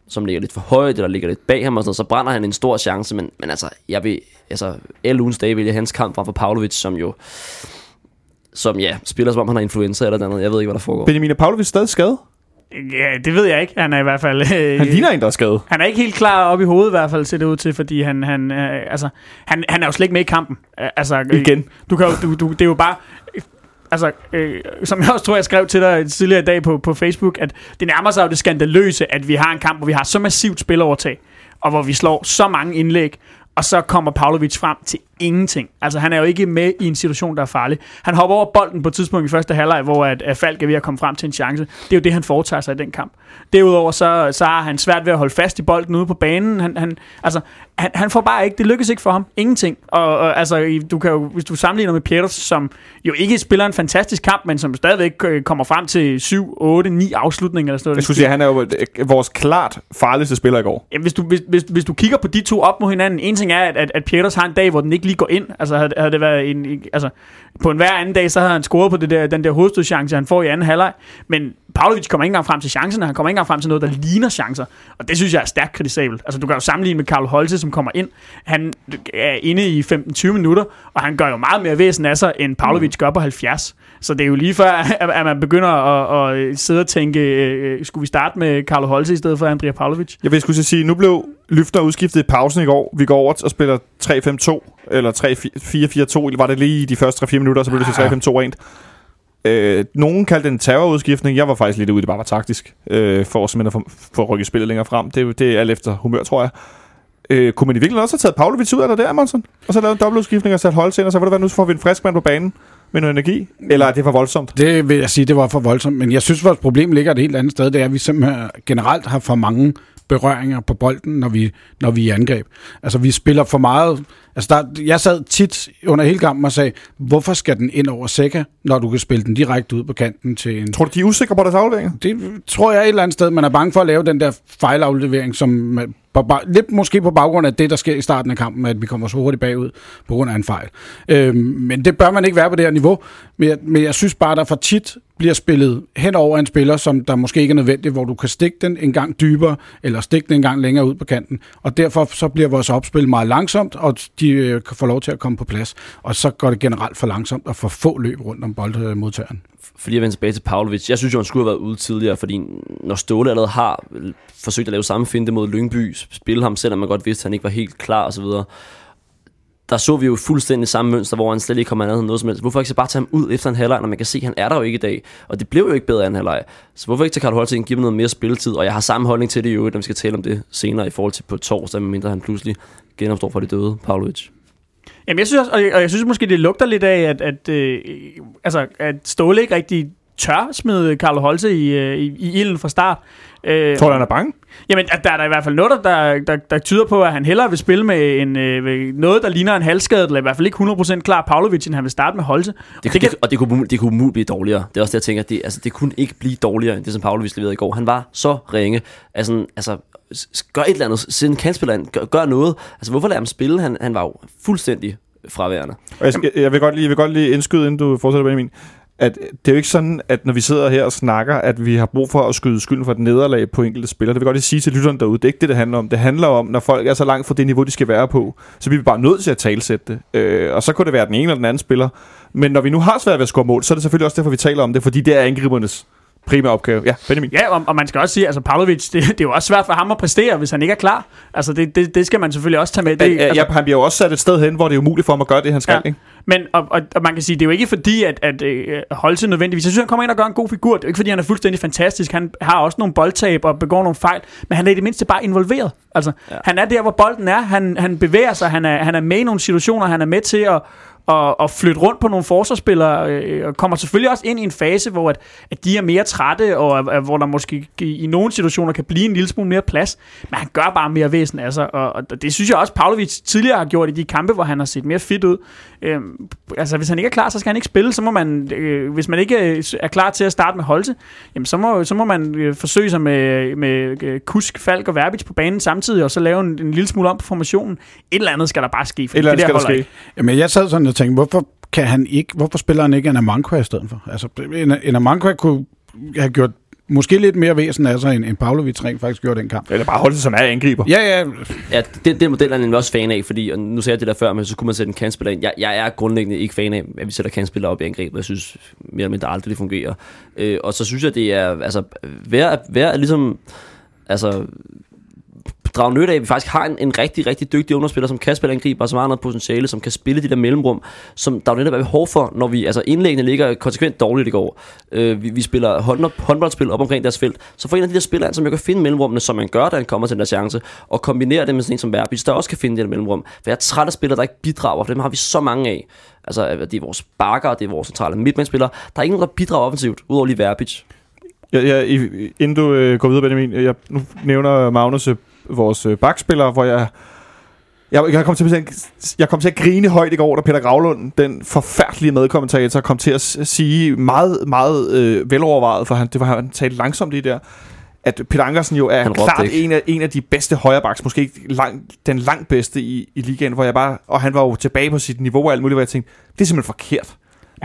som ligger lidt for højt, eller ligger lidt bag ham og sådan noget, så brænder han en stor chance, men, men altså, jeg vil, altså, alle ugens dage vælger hans kamp frem for Pavlovic, som jo, som ja, spiller som om han har influenza eller noget andet. Jeg ved ikke, hvad der foregår. Benjamin er Pavlovic stadig skadet? Ja, det ved jeg ikke. Han er i hvert fald... Øh, Han ligner en, der er skadet. Han er ikke helt klar op i hovedet i hvert fald, ser det ud til, fordi han, han, øh, altså, han, han er jo slet ikke med i kampen. Altså, øh, Igen. Du kan jo, du, du, det er jo bare... Altså, øh, som jeg også tror, jeg skrev til dig tidligere i dag på, på Facebook, at det nærmer sig jo det skandaløse, at vi har en kamp, hvor vi har så massivt spilovertag, og hvor vi slår så mange indlæg, og så kommer Pavlovic frem til ingenting. Altså, han er jo ikke med i en situation, der er farlig. Han hopper over bolden på et tidspunkt i første halvleg, hvor at, at Falk er ved at komme frem til en chance. Det er jo det, han foretager sig i den kamp. Derudover så, så har han svært ved at holde fast i bolden ude på banen. Han, han, altså, han, han får bare ikke, det lykkes ikke for ham. Ingenting. Og, og altså, du kan jo, hvis du sammenligner med Peters, som jo ikke spiller en fantastisk kamp, men som stadigvæk øh, kommer frem til 7, 8, 9 afslutninger eller sådan noget. Jeg skulle sige, han er jo øh, vores klart farligste spiller i går. Jamen, hvis, du, hvis, hvis, hvis du kigger på de to op mod hinanden, en ting er, at, at, at Pieters har en dag, hvor den ikke lige går ind. Altså, havde, havde det været en, altså, på en hver anden dag, så havde han scoret på det der, den der hovedstødschance, han får i anden halvleg. Men Pavlovic kommer ikke engang frem til chancerne, han kommer ikke engang frem til noget, der ligner chancer. Og det synes jeg er stærkt kritisabelt. Altså, du kan jo sammenligne med Karl Holte, som kommer ind. Han er inde i 15-20 minutter, og han gør jo meget mere væsen af sig, end Pavlovic gør på 70. Så det er jo lige før, at, man begynder at, at sidde og tænke, øh, øh skulle vi starte med Karl Holte i stedet for Andrea Pavlovic? Jeg vil skulle sige, nu blev Lyftner udskiftet i pausen i går. Vi går over og spiller 3-5-2, eller 3-4-4-2, eller var det lige i de første 3-4 minutter, så blev det til 3-5-2 rent. Øh, nogen kaldte det en terrorudskiftning. Jeg var faktisk lidt ude, det bare var taktisk, øh, for simpelthen at få, få rykket spillet længere frem. Det, er det er alt efter humør, tror jeg. Øh, kunne man i virkeligheden også have taget Pavlovic ud af det der, Monson? Og så lavet en dobbeltudskiftning og sat Holtz ind, og så var det være, nu får vi en frisk mand på banen med noget energi? Eller er det for voldsomt? Det vil jeg sige, det var for voldsomt. Men jeg synes, vores problem ligger et helt andet sted. Det er, at vi simpelthen generelt har for mange berøringer på bolden, når vi, når vi er i angreb. Altså, vi spiller for meget... Altså, der, jeg sad tit under hele kampen og sagde, hvorfor skal den ind over Sækker, når du kan spille den direkte ud på kanten til en... Tror du, de er usikre på deres afleveringer? Det tror jeg et eller andet sted, man er bange for at lave den der fejlaflevering, som man, på, lidt måske på baggrund af det, der sker i starten af kampen, at vi kommer så hurtigt bagud på grund af en fejl. Øhm, men det bør man ikke være på det her niveau. Men jeg, men jeg synes bare, der for tit bliver spillet hen over en spiller, som der måske ikke er nødvendigt, hvor du kan stikke den en gang dybere, eller stikke den en gang længere ud på kanten. Og derfor så bliver vores opspil meget langsomt, og de øh, kan få lov til at komme på plads. Og så går det generelt for langsomt og for få løb rundt om boldmodtageren. fordi jeg vender tilbage til Pavlovic, jeg synes jo, han skulle have været ude tidligere, fordi når Ståle allerede har forsøgt at lave samme finte mod Lyngby, spille ham, selvom man godt vidste, at han ikke var helt klar osv., der så vi jo fuldstændig samme mønster, hvor han slet ikke kommer andet noget som helst. Hvorfor ikke så bare tage ham ud efter en halvleg, når man kan se, at han er der jo ikke i dag? Og det blev jo ikke bedre anden halvleg. Så hvorfor ikke tage Karl Holting give ham noget mere spilletid? Og jeg har samme holdning til det jo, når vi skal tale om det senere i forhold til på torsdag, medmindre han pludselig genopstår fra de døde, Pavlovic. Jamen, jeg synes også, og jeg, og jeg synes måske, det lugter lidt af, at, at, øh, altså, at Ståle ikke rigtig tør smide Karl Holte i, øh, i, i ilden fra start. Øh, Tror du, han er bange? Jamen, at der er der i hvert fald noget, der, der, der tyder på, at han hellere vil spille med en, øh, noget, der ligner en halvskadet, eller i hvert fald ikke 100% klar Pavlovic, end han vil starte med Holte. Det, det det, og det kunne, det kunne umuligt blive dårligere. Det er også det, jeg tænker, det, altså, det kunne ikke blive dårligere, end det, som Pavlovic leverede i går. Han var så ringe. Altså, altså gør et eller andet. Send en kantspiller ind. Gør, gør noget. Altså, hvorfor lade ham spille? Han, han var jo fuldstændig fraværende. Og jeg, skal, jeg, vil godt lige, jeg vil godt lige indskyde, inden du fortsætter, Benjamin, at det er jo ikke sådan, at når vi sidder her og snakker, at vi har brug for at skyde skylden for et nederlag på enkelte spillere. Det vil jeg godt lige sige til lytterne derude. Det er ikke det, det handler om. Det handler om, når folk er så langt fra det niveau, de skal være på, så bliver vi bare nødt til at talsætte det. Øh, og så kunne det være den ene eller den anden spiller. Men når vi nu har svært ved at score mål, så er det selvfølgelig også derfor, vi taler om det, fordi det er angribernes primære opgave. Ja, Benjamin. Ja, og, og man skal også sige, altså Pavlovic, det, det er jo også svært for ham at præstere, hvis han ikke er klar. Altså det, det, det skal man selvfølgelig også tage med. Det, Det, altså, ja, han bliver jo også sat et sted hen, hvor det er umuligt for ham at gøre det, han skal. Ja. Ikke? Men, og, og, og man kan sige, det er jo ikke fordi, at, at øh, Holte nødvendigvis... Jeg synes, han kommer ind og gør en god figur. Det er jo ikke fordi, han er fuldstændig fantastisk. Han har også nogle boldtab og begår nogle fejl. Men han er i det mindste bare involveret. Altså, ja. han er der, hvor bolden er. Han, han bevæger sig. Han er, han er med i nogle situationer. Han er med til at, og, og flytte rundt på nogle forsvarsspillere, øh, og kommer selvfølgelig også ind i en fase, hvor at, at de er mere trætte, og at, hvor der måske i, i nogle situationer kan blive en lille smule mere plads, men han gør bare mere væsen af sig, og, og det synes jeg også, Pavlovic tidligere har gjort i de kampe, hvor han har set mere fit ud. Øh, altså, hvis han ikke er klar, så skal han ikke spille, så må man, øh, hvis man ikke øh, er klar til at starte med Holte, jamen så må, så må man øh, forsøge sig med, med øh, Kusk, Falk og Verbic på banen samtidig, og så lave en, en lille smule om på formationen. Et eller andet skal der bare ske, for Et eller det der skal der ske. ikke. Jamen, jeg sad sådan og tænkte, hvorfor kan han ikke, hvorfor spiller han ikke Anamanqua i stedet for? Altså, Anamanqua kunne have gjort måske lidt mere væsen af sig, end, end Pavlovic rent faktisk gjorde den kamp. Eller bare holde sig som er angriber. Ja, ja, Ja, den, den model er jeg nemlig også fan af, fordi, og nu sagde jeg det der før, men så kunne man sætte en kantspiller ind. Jeg, jeg er grundlæggende ikke fan af, at vi sætter kantspillere op i angreb, og jeg synes mere eller mindre aldrig, det fungerer. Øh, og så synes jeg, det er, altså, værd, værd at ligesom, altså, drage nytte af, at vi faktisk har en, en rigtig, rigtig dygtig underspiller, som kan spille angriber, og som har noget potentiale, som kan spille de der mellemrum, som der jo netop er behov for, når vi, altså indlæggene ligger konsekvent dårligt i går. Øh, vi, vi spiller hånd, håndboldspil op omkring deres felt, så får en af de der spillere, som jeg kan finde mellemrummene, som man gør, da han kommer til den der chance, og kombinere det med sådan en som Verbis, der også kan finde det der mellemrum. For jeg er træt af spillere, der ikke bidrager, for dem har vi så mange af. Altså, øh, det er vores bakker, det er vores centrale midtbanespillere. Der er ingen, der bidrager offensivt, udover lige Verbic. Ja, ja, inden du øh, går videre, Benjamin, jeg, nu nævner Magnus øh, vores øh, bakspiller, hvor jeg... Jeg, jeg, kom til, at- jeg kom til at grine højt i går, da Peter Gravlund, den forfærdelige medkommentator, kom til at sige meget, meget øh, velovervejet, for han, det var, han talte langsomt i der, at Peter Ankersen jo er klart ikke. en af, en af de bedste højrebacks, måske ikke lang, den langt bedste i, i ligaen, hvor jeg bare, og han var jo tilbage på sit niveau og alt muligt, hvor jeg tænkte, det er simpelthen forkert.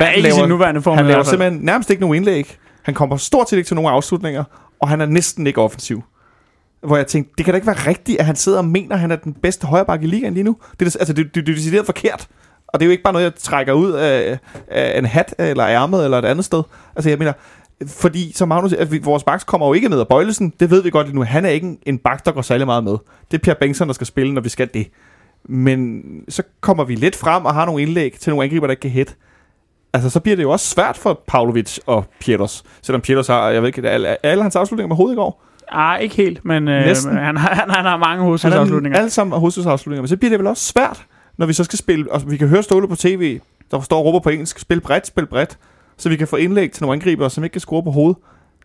Ja, ikke i sin nuværende form. Han laver simpelthen nærmest ikke nogen indlæg. Han kommer stort set ikke til nogen afslutninger, og han er næsten ikke offensiv. Hvor jeg tænkte, det kan da ikke være rigtigt, at han sidder og mener, at han er den bedste højreback i ligaen lige nu. Det er, altså, det, det, det er decideret forkert. Og det er jo ikke bare noget, jeg trækker ud af, af en hat, eller ærmet, eller et andet sted. Altså, jeg mener, fordi som Magnus, at vi, vores backs kommer jo ikke ned af Bøjlesen. Det ved vi godt lige nu. Han er ikke en, en bak, der går særlig meget med. Det er Pierre Bengtsson, der skal spille, når vi skal det. Men så kommer vi lidt frem og har nogle indlæg til nogle angriber, der ikke kan hætte. Altså, så bliver det jo også svært for Pavlovic og Pieters. Selvom Pieters har, jeg ved ikke, alle, alle hans afslutninger med hovedet i går. Ah, ikke helt, men øh, Næsten. han, har, han, han har mange hovedstødsafslutninger. alle sammen hovedstødsafslutninger. Men så bliver det vel også svært, når vi så skal spille, og vi kan høre Ståle på tv, der står og råber på engelsk, spil bredt, spil bredt, så vi kan få indlæg til nogle angriber, som ikke kan score på hovedet.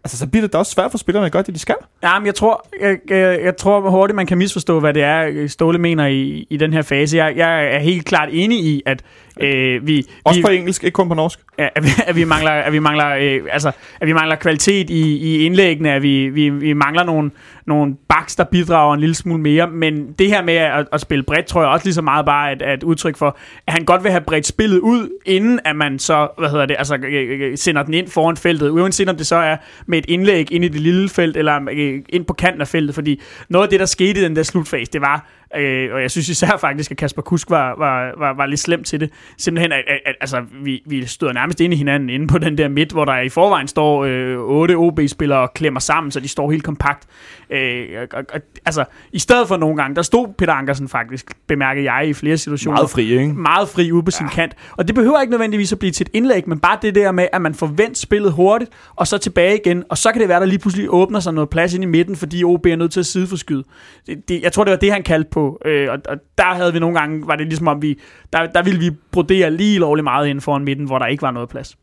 Altså, så bliver det da også svært for spillerne at gøre det, de skal. Ja, men jeg tror, jeg, jeg, jeg tror hurtigt, man kan misforstå, hvad det er, Ståle mener i, i den her fase. Jeg, jeg er helt klart enig i, at øh, vi... Også vi, på engelsk, ikke kun på norsk. Ja, at vi, at vi mangler, at vi mangler, øh, altså, at vi mangler kvalitet i, i indlæggene, at vi, vi, vi mangler nogle, nogle backs, der bidrager en lille smule mere, men det her med at, at spille bredt, tror jeg også lige så meget bare et, er et udtryk for, at han godt vil have bredt spillet ud, inden at man så, hvad hedder det, altså øh, øh, sender den ind foran feltet, uanset om det så er med et indlæg ind i det lille felt, eller øh, ind på kanten af feltet, fordi noget af det, der skete i den der slutfase, det var, øh, og jeg synes især faktisk, at Kasper Kusk var, var, var, var lidt slemt til det, simpelthen, at, at, at altså, vi, vi støder nærmest ind i hinanden inde på den der midt, hvor der i forvejen står øh, otte OB-spillere og klemmer sammen, så de står helt kompakt. Øh, og, og, altså, i stedet for nogle gange, der stod Peter Ankersen faktisk, bemærkede jeg i flere situationer, Meget fri, ikke? meget fri ude på sin kant. Og det behøver ikke nødvendigvis at blive til et indlæg, men bare det der med, at man forventer spillet hurtigt, og så tilbage igen, og så kan det være, der lige pludselig åbner sig noget plads ind i midten, fordi OB er nødt til at sideforskyde. Det, det, jeg tror, det var det, han kaldte på, øh, og, og der havde vi nogle gange, var det ligesom om vi, der, der ville vi brodere lige lovligt meget inden foran midten, hvor der ikke var noget plads.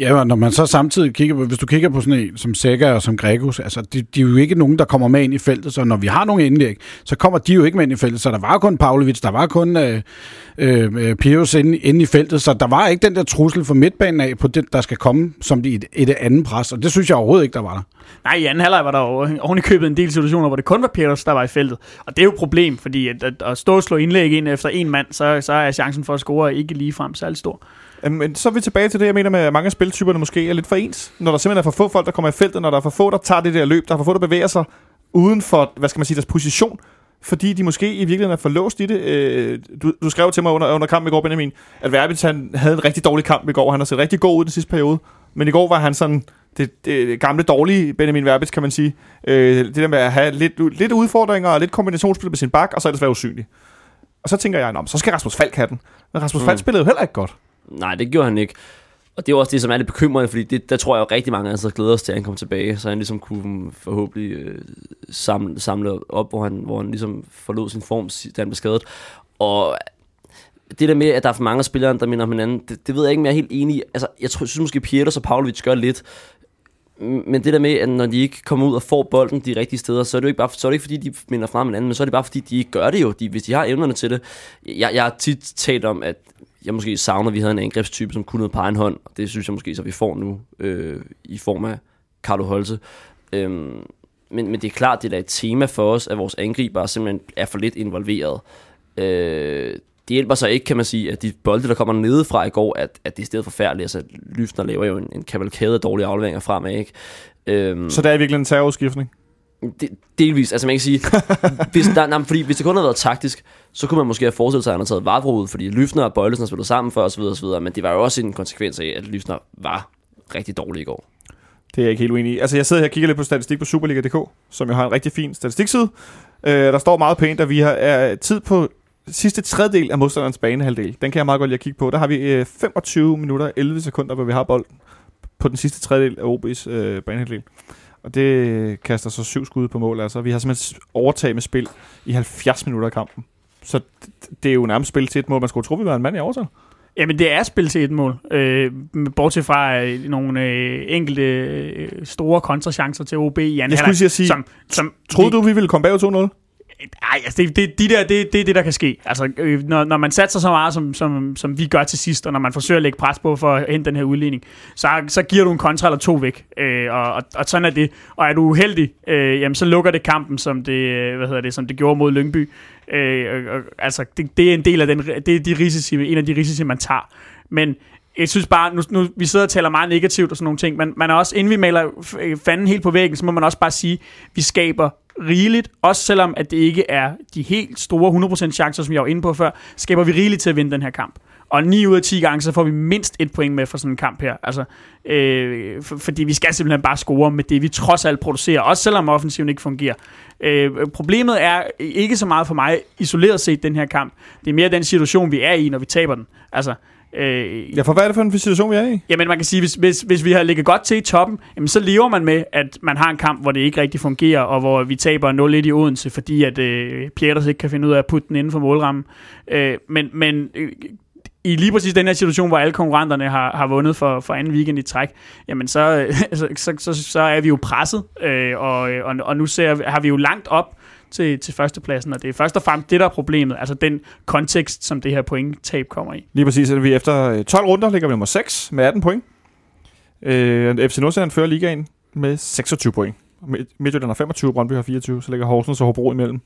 Ja, og når man så samtidig kigger på, hvis du kigger på sådan en som Sega og som Gregus, altså de, de er jo ikke nogen, der kommer med ind i feltet, så når vi har nogle indlæg, så kommer de jo ikke med ind i feltet, så der var kun Pavlovic, der var kun øh, øh, øh Pius inde, inde i feltet, så der var ikke den der trussel for midtbanen af, på det, der skal komme som et, et andet pres, og det synes jeg overhovedet ikke, der var der. Nej, i anden halvleg var der jo oven i købet en del situationer, hvor det kun var Peters, der var i feltet. Og det er jo et problem, fordi at, at, at stå og slå indlæg ind efter en mand, så, så er chancen for at score ikke ligefrem særlig stor. Øhm, Men så er vi tilbage til det, jeg mener med, at mange af spiltyperne måske er lidt for ens. Når der simpelthen er for få folk, der kommer i feltet, når der er for få, der tager det der løb, der er for få, der bevæger sig uden for, hvad skal man sige, deres position, fordi de måske i virkeligheden er for låst i det. Øh, Du, du skrev til mig under, under kampen i går, Benjamin, at Verbitz han havde en rigtig dårlig kamp i går. Han har set rigtig god ud i den sidste periode. Men i går var han sådan det, det gamle dårlige Benjamin Verbitz, kan man sige. Øh, det der med at have lidt, lidt udfordringer og lidt kombinationsspil med sin bak, og så ellers være usynlig. Og så tænker jeg, så skal Rasmus Falk have den. Men Rasmus mm. Falk spillede jo heller ikke godt. Nej, det gjorde han ikke. Og det er også det, som er lidt bekymrende, fordi det, der tror jeg jo rigtig mange af os glæder os til, at han kommer tilbage, så han ligesom kunne mm, forhåbentlig øh, samle, samle op, hvor han, hvor han ligesom forlod sin form, da han blev skadet. Og det der med, at der er for mange spillere, der minder om hinanden, det, det ved jeg ikke, men jeg er helt enig i. Altså, jeg tror, jeg synes måske, Pieters og Pavlovic gør lidt. Men det der med, at når de ikke kommer ud og får bolden de rigtige steder, så er det jo ikke, bare, så er det ikke fordi, de minder frem hinanden, men så er det bare fordi, de ikke gør det jo, de, hvis de har evnerne til det. Jeg, jeg har tit talt om, at jeg måske savner, at vi havde en angrebstype, som kunne noget på egen hånd, og det synes jeg måske, så vi får nu øh, i form af Carlo Holse. Øhm, men, men det er klart, det er et tema for os, at vores angriber simpelthen er for lidt involveret. Øh, det hjælper så ikke, kan man sige, at de bolde, der kommer nedefra i går, at, at det er stedet forfærdeligt. Altså, Lyftner laver jo en, en kavalkade af dårlige afleveringer fremad, ikke? Øhm, så der er virkelig en terrorudskiftning? De, delvis. Altså man kan sige, hvis, der, nej, fordi hvis det kun havde været taktisk, så kunne man måske have forestillet sig, at han havde taget Vavro ud, fordi Lyftner og Bøjlesen har spillet sammen før osv. osv. Men det var jo også en konsekvens af, at Lyftner var rigtig dårlig i går. Det er jeg ikke helt uenig i. Altså jeg sidder her og kigger lidt på statistik på Superliga.dk, som jo har en rigtig fin statistikside. Øh, der står meget pænt, at vi har er tid på sidste tredjedel af modstanderens banehalvdel. Den kan jeg meget godt lide at kigge på. Der har vi øh, 25 minutter og 11 sekunder, hvor vi har bolden på den sidste tredjedel af OB's øh, banehalvdel. Og det kaster så syv skud på mål. Altså, vi har simpelthen overtaget med spil i 70 minutter af kampen. Så det er jo nærmest spil til et mål. Man skulle tro, vi var en mand i overtal. Jamen, det er spil til et mål. Øh, bortset fra øh, nogle øh, enkelte øh, store kontrachancer til OB i anden Jeg skulle sige, som, som troede de, du, vi ville komme bag 2-0? Nej, altså det, det, de der, det, det er det, der kan ske. Altså, øh, når, når man satser så meget, som, som, som vi gør til sidst, og når man forsøger at lægge pres på for at hente den her udligning, så, så giver du en kontra eller to væk. Øh, og, og, og sådan er det. Og er du uheldig, øh, jamen, så lukker det kampen, som det, øh, hvad hedder det, som det gjorde mod Lyngby. Øh, og, og, altså, det, det er en del af den, det er de risici, en af de risici, man tager. Men jeg synes bare, nu, nu vi sidder og taler meget negativt og sådan nogle ting, men man er også, inden vi maler fanden helt på væggen, så må man også bare sige, vi skaber rigeligt, også selvom at det ikke er de helt store 100% chancer, som jeg var inde på før, skaber vi rigeligt til at vinde den her kamp. Og 9 ud af 10 gange, så får vi mindst et point med fra sådan en kamp her. Altså, øh, for, fordi vi skal simpelthen bare score med det, vi trods alt producerer, også selvom offensiven ikke fungerer. Øh, problemet er ikke så meget for mig isoleret set den her kamp. Det er mere den situation, vi er i, når vi taber den. Altså, Øh, ja, for hvad er det for en situation, vi er i? Jamen, man kan sige, hvis, hvis, hvis vi har ligget godt til i toppen, jamen, så lever man med, at man har en kamp, hvor det ikke rigtig fungerer, og hvor vi taber 0-1 i Odense, fordi at øh, Pieters ikke kan finde ud af at putte den inden for målrammen. Øh, men men øh, i lige præcis den her situation, hvor alle konkurrenterne har, har vundet for, for anden weekend i træk, jamen så, så, så, så, er vi jo presset, øh, og, og, og nu ser, har vi jo langt op til, til førstepladsen, og det er først og fremmest det, der er problemet, altså den kontekst, som det her pointtab kommer i. Lige præcis, at vi efter øh, 12 runder ligger vi nummer 6 med 18 point. Øh, FC Nordsjælland fører ligaen med 26 point. Midtjylland har 25, Brøndby har 24, så ligger Horsens og Hobro imellem.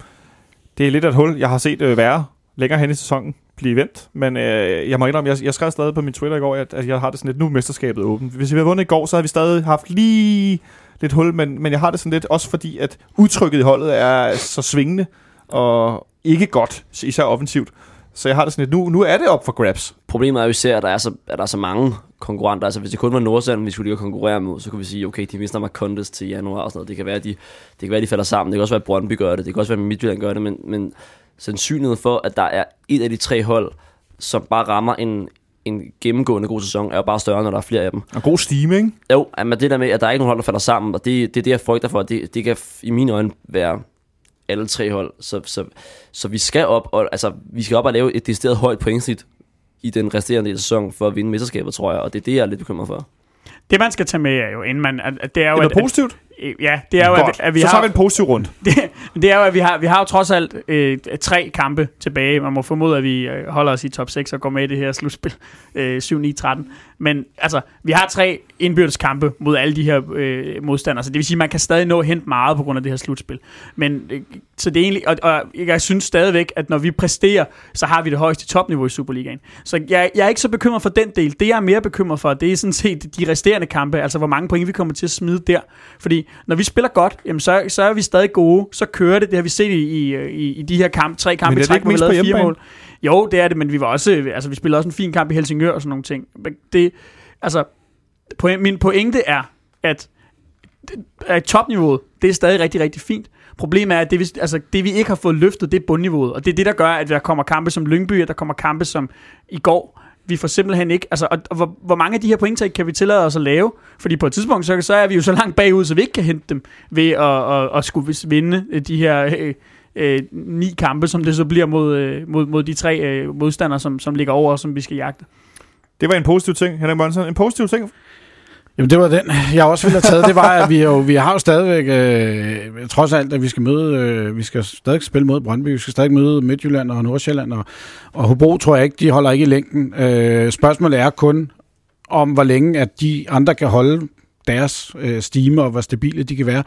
Det er lidt af et hul, jeg har set øh, være længere hen i sæsonen blive vendt, men øh, jeg må indrømme, jeg, jeg skrev stadig på min Twitter i går, at, at jeg har det sådan lidt, nu mesterskabet åbent. Hvis vi havde vundet i går, så havde vi stadig haft lige lidt hul, men, men jeg har det sådan lidt også fordi, at udtrykket i holdet er så svingende og ikke godt, især offensivt. Så jeg har det sådan lidt, nu, nu er det op for grabs. Problemet er jo især, at der er så, at der er så mange konkurrenter. Altså hvis det kun var Nordsjælland, vi skulle lige konkurrere med, så kunne vi sige, okay, de mister mig contest til januar og sådan noget. Det kan være, de, det kan være, de falder sammen. Det kan også være, at Brøndby gør det. Det kan også være, at Midtjylland gør det. Men, men sandsynligheden for, at der er et af de tre hold, som bare rammer en, en gennemgående god sæson, er jo bare større, når der er flere af dem. Og god stime, ikke? Jo, men det der med, at der er ikke nogen hold, der falder sammen, og det, det er det, jeg frygter for. Det, det kan i mine øjne være alle tre hold. Så, så, så vi skal op og, altså, vi skal op og lave et decideret højt pointsnit i den resterende sæson for at vinde mesterskabet, tror jeg. Og det er det, jeg er lidt bekymret for. Det man skal tage med er jo, inden man... At det er jo, er det at, positivt? At, Ja, det er jo, at, at vi så har... Så tager vi en positiv rundt. Det, det er jo, at vi har, vi har jo trods alt øh, tre kampe tilbage. Man må formode, at vi øh, holder os i top 6 og går med i det her slutspil. Øh, 7-9-13. Men altså, vi har tre indbyrdes kampe mod alle de her øh, modstandere. Så det vil sige, at man kan stadig nå hente meget på grund af det her slutspil. Men, øh, så det er egentlig, og, og jeg synes stadigvæk, at når vi præsterer, så har vi det højeste topniveau i Superligaen. Så jeg, jeg er ikke så bekymret for den del. Det, jeg er mere bekymret for, det er sådan set de resterende kampe. Altså, hvor mange point vi kommer til at smide der. Fordi når vi spiller godt, jamen så, så er vi stadig gode. Så kører det. Det har vi set i, i, i de her kamp, tre kampe i træk, hvor vi lavede fire mål. Jo, det er det, men vi var også, altså vi spillede også en fin kamp i Helsingør og sådan nogle ting. Det, altså, min pointe er, at, at topniveauet, det er stadig rigtig, rigtig fint. Problemet er, at det, vi, altså, det vi ikke har fået løftet, det er bundniveauet. Og det er det, der gør, at der kommer kampe som Lyngby, og der kommer kampe som i går. Vi får simpelthen ikke... Altså, og, og hvor, hvor mange af de her pointtag kan vi tillade os at lave? Fordi på et tidspunkt, så, så er vi jo så langt bagud, så vi ikke kan hente dem ved at, at, at skulle vinde øh, de her... Øh, øh, ni kampe, som det så bliver mod, øh, mod, mod de tre øh, modstandere, som, som ligger over, og som vi skal jagte. Det var en positiv ting, Henrik Monsen. En positiv ting Jamen det var den, jeg også ville have taget. Det var, at vi, jo, vi har jo stadigvæk, øh, trods alt, at vi skal møde, øh, vi skal stadig spille mod Brøndby, vi skal stadig møde Midtjylland og Nordsjælland, og, og Hobro tror jeg ikke, de holder ikke i længden. Øh, spørgsmålet er kun, om hvor længe at de andre kan holde deres øh, stime og hvor stabile de kan være.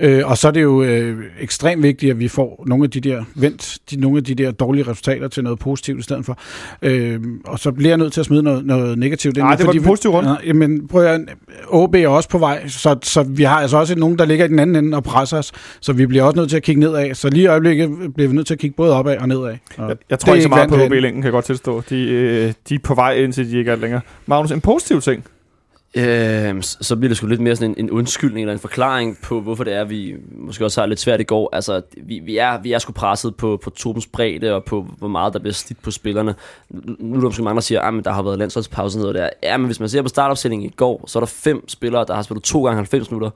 Øh, og så er det jo øh, ekstremt vigtigt, at vi får nogle af de der vendt, de, nogle af de der dårlige resultater til noget positivt i stedet for. Øh, og så bliver jeg nødt til at smide noget, noget negativt ind. Nej, det var en positiv runde. Ja, men prøv at OB er også på vej, så, så vi har altså også nogen, der ligger i den anden ende og presser os, så vi bliver også nødt til at kigge nedad. Så lige i øjeblikket bliver vi nødt til at kigge både opad og nedad. Og jeg, jeg tror ikke så meget på OB længden, kan jeg godt tilstå. De, øh, de er på vej ind, til de ikke er længere. Magnus, en positiv ting? Øh, så bliver det sgu lidt mere sådan en, en undskyldning eller en forklaring på, hvorfor det er, vi måske også har lidt svært i går. Altså, vi, vi, er, vi er sgu presset på, på truppens bredde og på, hvor meget der bliver slidt på spillerne. Nu er der måske mange, der siger, ah, at der har været landsholdspause noget der. Ja, men hvis man ser på startopstillingen i går, så er der fem spillere, der har spillet to gange 90 minutter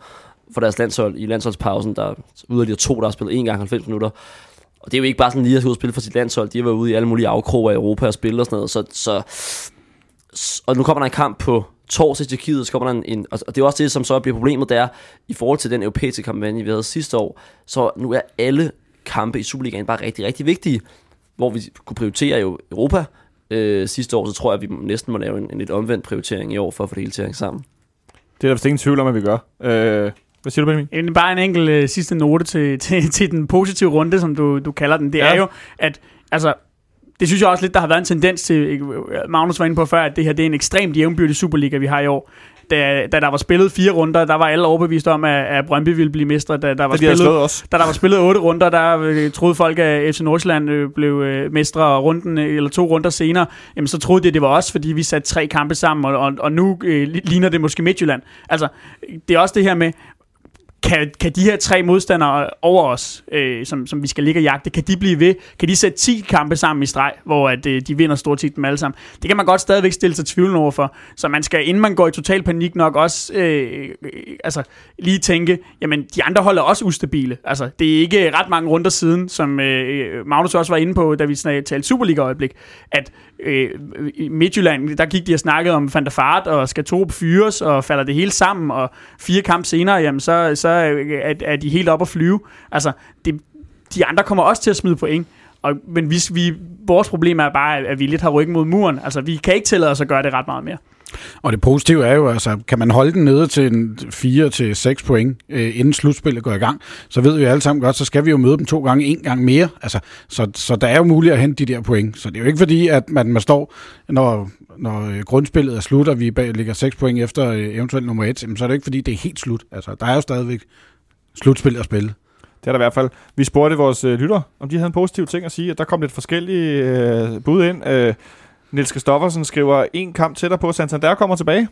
for deres landshold i landsholdspausen. Der er de to, der har spillet en gang 90 minutter. Og det er jo ikke bare sådan lige at skulle spille for sit landshold. De har været ude i alle mulige afkroger i Europa og spille og sådan noget. Så, så, og nu kommer der en kamp på torsdag i Tjekkiet, så kommer der en, en, og det er også det, som så bliver problemet, der i forhold til den europæiske kampagne, vi havde sidste år, så nu er alle kampe i Superligaen bare rigtig, rigtig vigtige, hvor vi kunne prioritere jo Europa øh, sidste år, så tror jeg, at vi næsten må lave en, en lidt omvendt prioritering i år, for at få det hele til at hænge sammen. Det er der vist ingen tvivl om, at vi gør. Øh, hvad siger du, Benjamin? Bare en enkelt øh, sidste note til, til, til den positive runde, som du, du kalder den. Det ja. er jo, at altså, det synes jeg også lidt, der har været en tendens til, Magnus var inde på før, at det her det er en ekstremt jævnbyrdig Superliga, vi har i år. Da, da der var spillet fire runder, der var alle overbevist om, at, at Brøndby ville blive mestre. Da der, var spillet, da der var spillet otte runder, der øh, troede folk, at FC Nordsjælland øh, blev øh, mestre runden, eller to runder senere. Jamen, så troede de, at det var os, fordi vi satte tre kampe sammen, og, og, og nu øh, ligner det måske Midtjylland. Altså, det er også det her med, kan, kan de her tre modstandere over os, øh, som, som vi skal ligge og jagte, kan de blive ved? Kan de sætte 10 kampe sammen i streg, hvor at, øh, de vinder stort set dem alle sammen? Det kan man godt stadigvæk stille sig tvivl over for. Så man skal, inden man går i total panik nok, også øh, øh, altså, lige tænke, jamen de andre hold er også ustabile. Altså, det er ikke ret mange runder siden, som øh, Magnus også var inde på, da vi talte Superliga-øjeblik, at øh, i Midtjylland, der gik de og snakkede om Van der Fart, og skal Torup fyres, og falder det hele sammen, og fire kampe senere, jamen så, så er, er de helt op at flyve. Altså, det, de andre kommer også til at smide point. Og, men hvis vi, vores problem er bare, at vi lidt har ryggen mod muren. Altså, vi kan ikke tillade os at gøre det ret meget mere. Og det positive er jo, altså, kan man holde den nede til en 4-6 point, øh, inden slutspillet går i gang, så ved vi alle sammen godt, så skal vi jo møde dem to gange, en gang mere. Altså, så, så der er jo muligt at hente de der point. Så det er jo ikke fordi, at man, man står, når, når øh, grundspillet er slut, og vi ligger 6 point efter øh, eventuelt nummer 1, så er det jo ikke fordi, det er helt slut. Altså, der er jo stadigvæk slutspil at spille. Det er der i hvert fald. Vi spurgte vores øh, lytter, om de havde en positiv ting at sige, og der kom lidt forskellige øh, bud ind. Øh, Niels Kristoffersen skriver, en kamp tættere på, Santander kommer tilbage.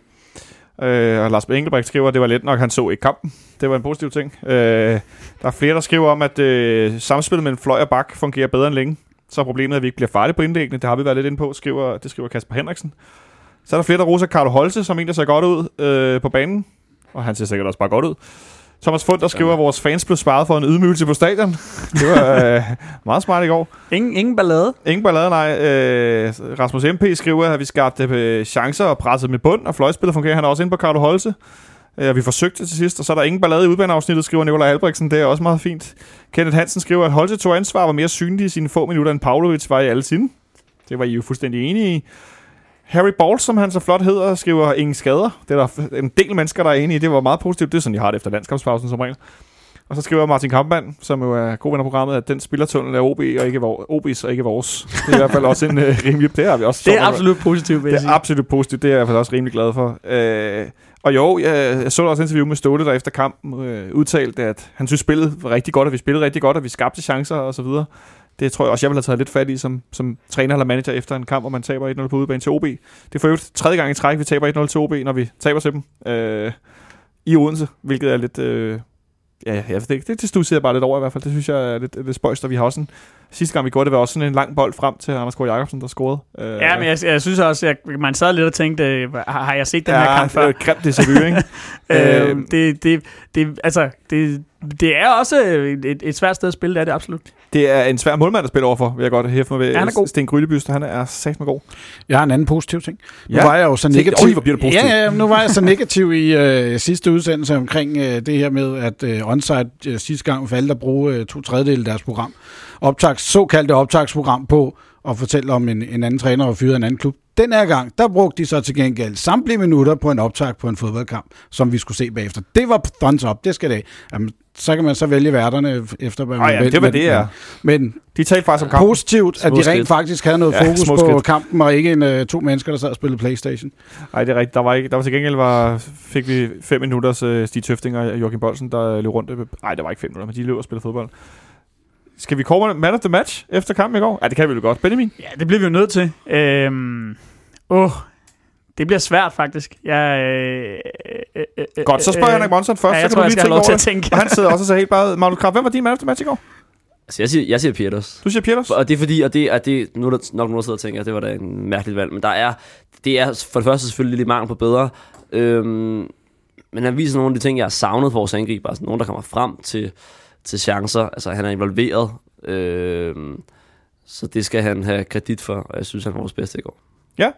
Øh, og Lars Engelbrecht skriver, at det var let nok, han så ikke kampen. Det var en positiv ting. Øh, der er flere, der skriver om, at øh, samspillet mellem fløj og bak fungerer bedre end længe. Så er problemet, at vi ikke bliver farlige på indlæggene. Det har vi været lidt inde på, skriver, det skriver Kasper Henriksen. Så er der flere, der roser Carlo Holse, som en, der ser godt ud øh, på banen. Og han ser sikkert også bare godt ud. Thomas Fund, der skriver, at vores fans blev sparet for en ydmygelse på stadion. Det var øh, meget smart i går. Ingen, ingen ballade? Ingen ballade, nej. Øh, Rasmus MP skriver, at vi skabte øh, chancer og presset med bund, og fløjspillet fungerer han også ind på Carlo Holse. Øh, vi forsøgte til sidst, og så er der ingen ballade i udbaneafsnittet, skriver Nikolaj Albrechtsen. Det er også meget fint. Kenneth Hansen skriver, at Holse tog ansvar var mere synlig i sine få minutter, end Pavlovic var i alle sine. Det var I jo fuldstændig enige i. Harry Ball, som han så flot hedder, skriver ingen skader. Det er der en del mennesker, der er enige i. Det var meget positivt. Det er sådan, jeg har det efter landskampspausen som regel. Og så skriver Martin Kampmann, som jo er god ven af programmet, at den spillertunnel er OB og ikke vores, OB's og ikke vores. Det er i hvert fald også en uh, rimelig... Det har vi også Det er absolut positivt, Det er absolut positivt. Det er jeg i hvert fald også rimelig glad for. Uh, og jo, jeg, jeg så også interview med Ståle, der efter kampen uh, udtalte, at han synes, spillet var rigtig godt, at vi spillede rigtig godt, at vi skabte chancer og så videre. Det tror jeg også, jeg vil have taget lidt fat i som, som træner eller manager efter en kamp, hvor man taber 1-0 på udebane til OB. Det er for øvrigt tredje gang i træk, vi taber 1-0 til OB, når vi taber til dem. Øh, i Odense, hvilket er lidt... Øh, ja, jeg ved ikke, det, det stusser jeg bare lidt over i hvert fald. Det synes jeg er lidt, lidt spøjst, og vi har også en... Sidste gang vi gjorde det, var også sådan en lang bold frem til Anders Kåre Jacobsen, der scorede. Øh, Ja, men jeg, jeg synes også, at man sad lidt og tænkte, øh, har, har jeg set den her kamp det er før? jo et grimt déjà vu, ikke? Øh, det, det, det, altså, det, det er også et, et svært sted at spille, det er det absolut. Det er en svær målmand at spille overfor, vil jeg godt hæfte mig ved. Han er god. Sten Grylebyst, han er sagt med god. Jeg har en anden positiv ting. Nu Ja. var jeg jo så negativ. hvor bliver positiv. Ja, ja, nu var jeg så negativ i øh, sidste udsendelse omkring øh, det her med, at øh, Onsite øh, sidste gang valgte at bruge øh, to tredjedel af deres program. Optags, såkaldte optagsprogram på at fortælle om en, en anden træner og fyret en anden klub. Den her gang, der brugte de så til gengæld samtlige minutter på en optag på en fodboldkamp, som vi skulle se bagefter. Det var thumbs up, det skal det. Jamen, så kan man så vælge værterne efter, hvad man ja, vil. det var Men- det, er. Men De talte faktisk om kampen. positivt, at de rent skridt. faktisk havde noget Ja, fokus på skridt. kampen, og ikke en, øh, to mennesker, der sad og spillede Playstation. Nej, det er rigtigt. Der var, ikke, der var til gengæld var, fik vi fem minutters uh, Stig Tøfting og Joachim Bolsen, der løb rundt. Nej, det var ikke fem minutter, men de løb og spillede fodbold. Skal vi kåre man of the match efter kampen i går? Ja, det kan vi jo godt. Benjamin? Ja, det bliver vi jo nødt til. Øhm, åh, det bliver svært faktisk. Jeg, øh, øh, øh, øh, Godt, så spørger jeg Henrik Monson først, ja, jeg så tror, kan jeg du skal lige have lov tænke til over at det. tænke. Og han sidder også og så helt bare... Magnus Krab, hvem var din man of the match i går? Altså, jeg siger, jeg siger Pieters. Du siger Pieters. Og det er fordi, og det er det, nu er der nok nogen, der sidder og tænker, at det var da en mærkeligt valg, men der er, det er for det første selvfølgelig lidt mangel på bedre, øhm, men han viser nogle af de ting, jeg har savnet for vores angriber, altså nogen, der kommer frem til, til chancer, altså han er involveret, øh, så det skal han have kredit for, og jeg synes, han var vores bedste i går. Ja,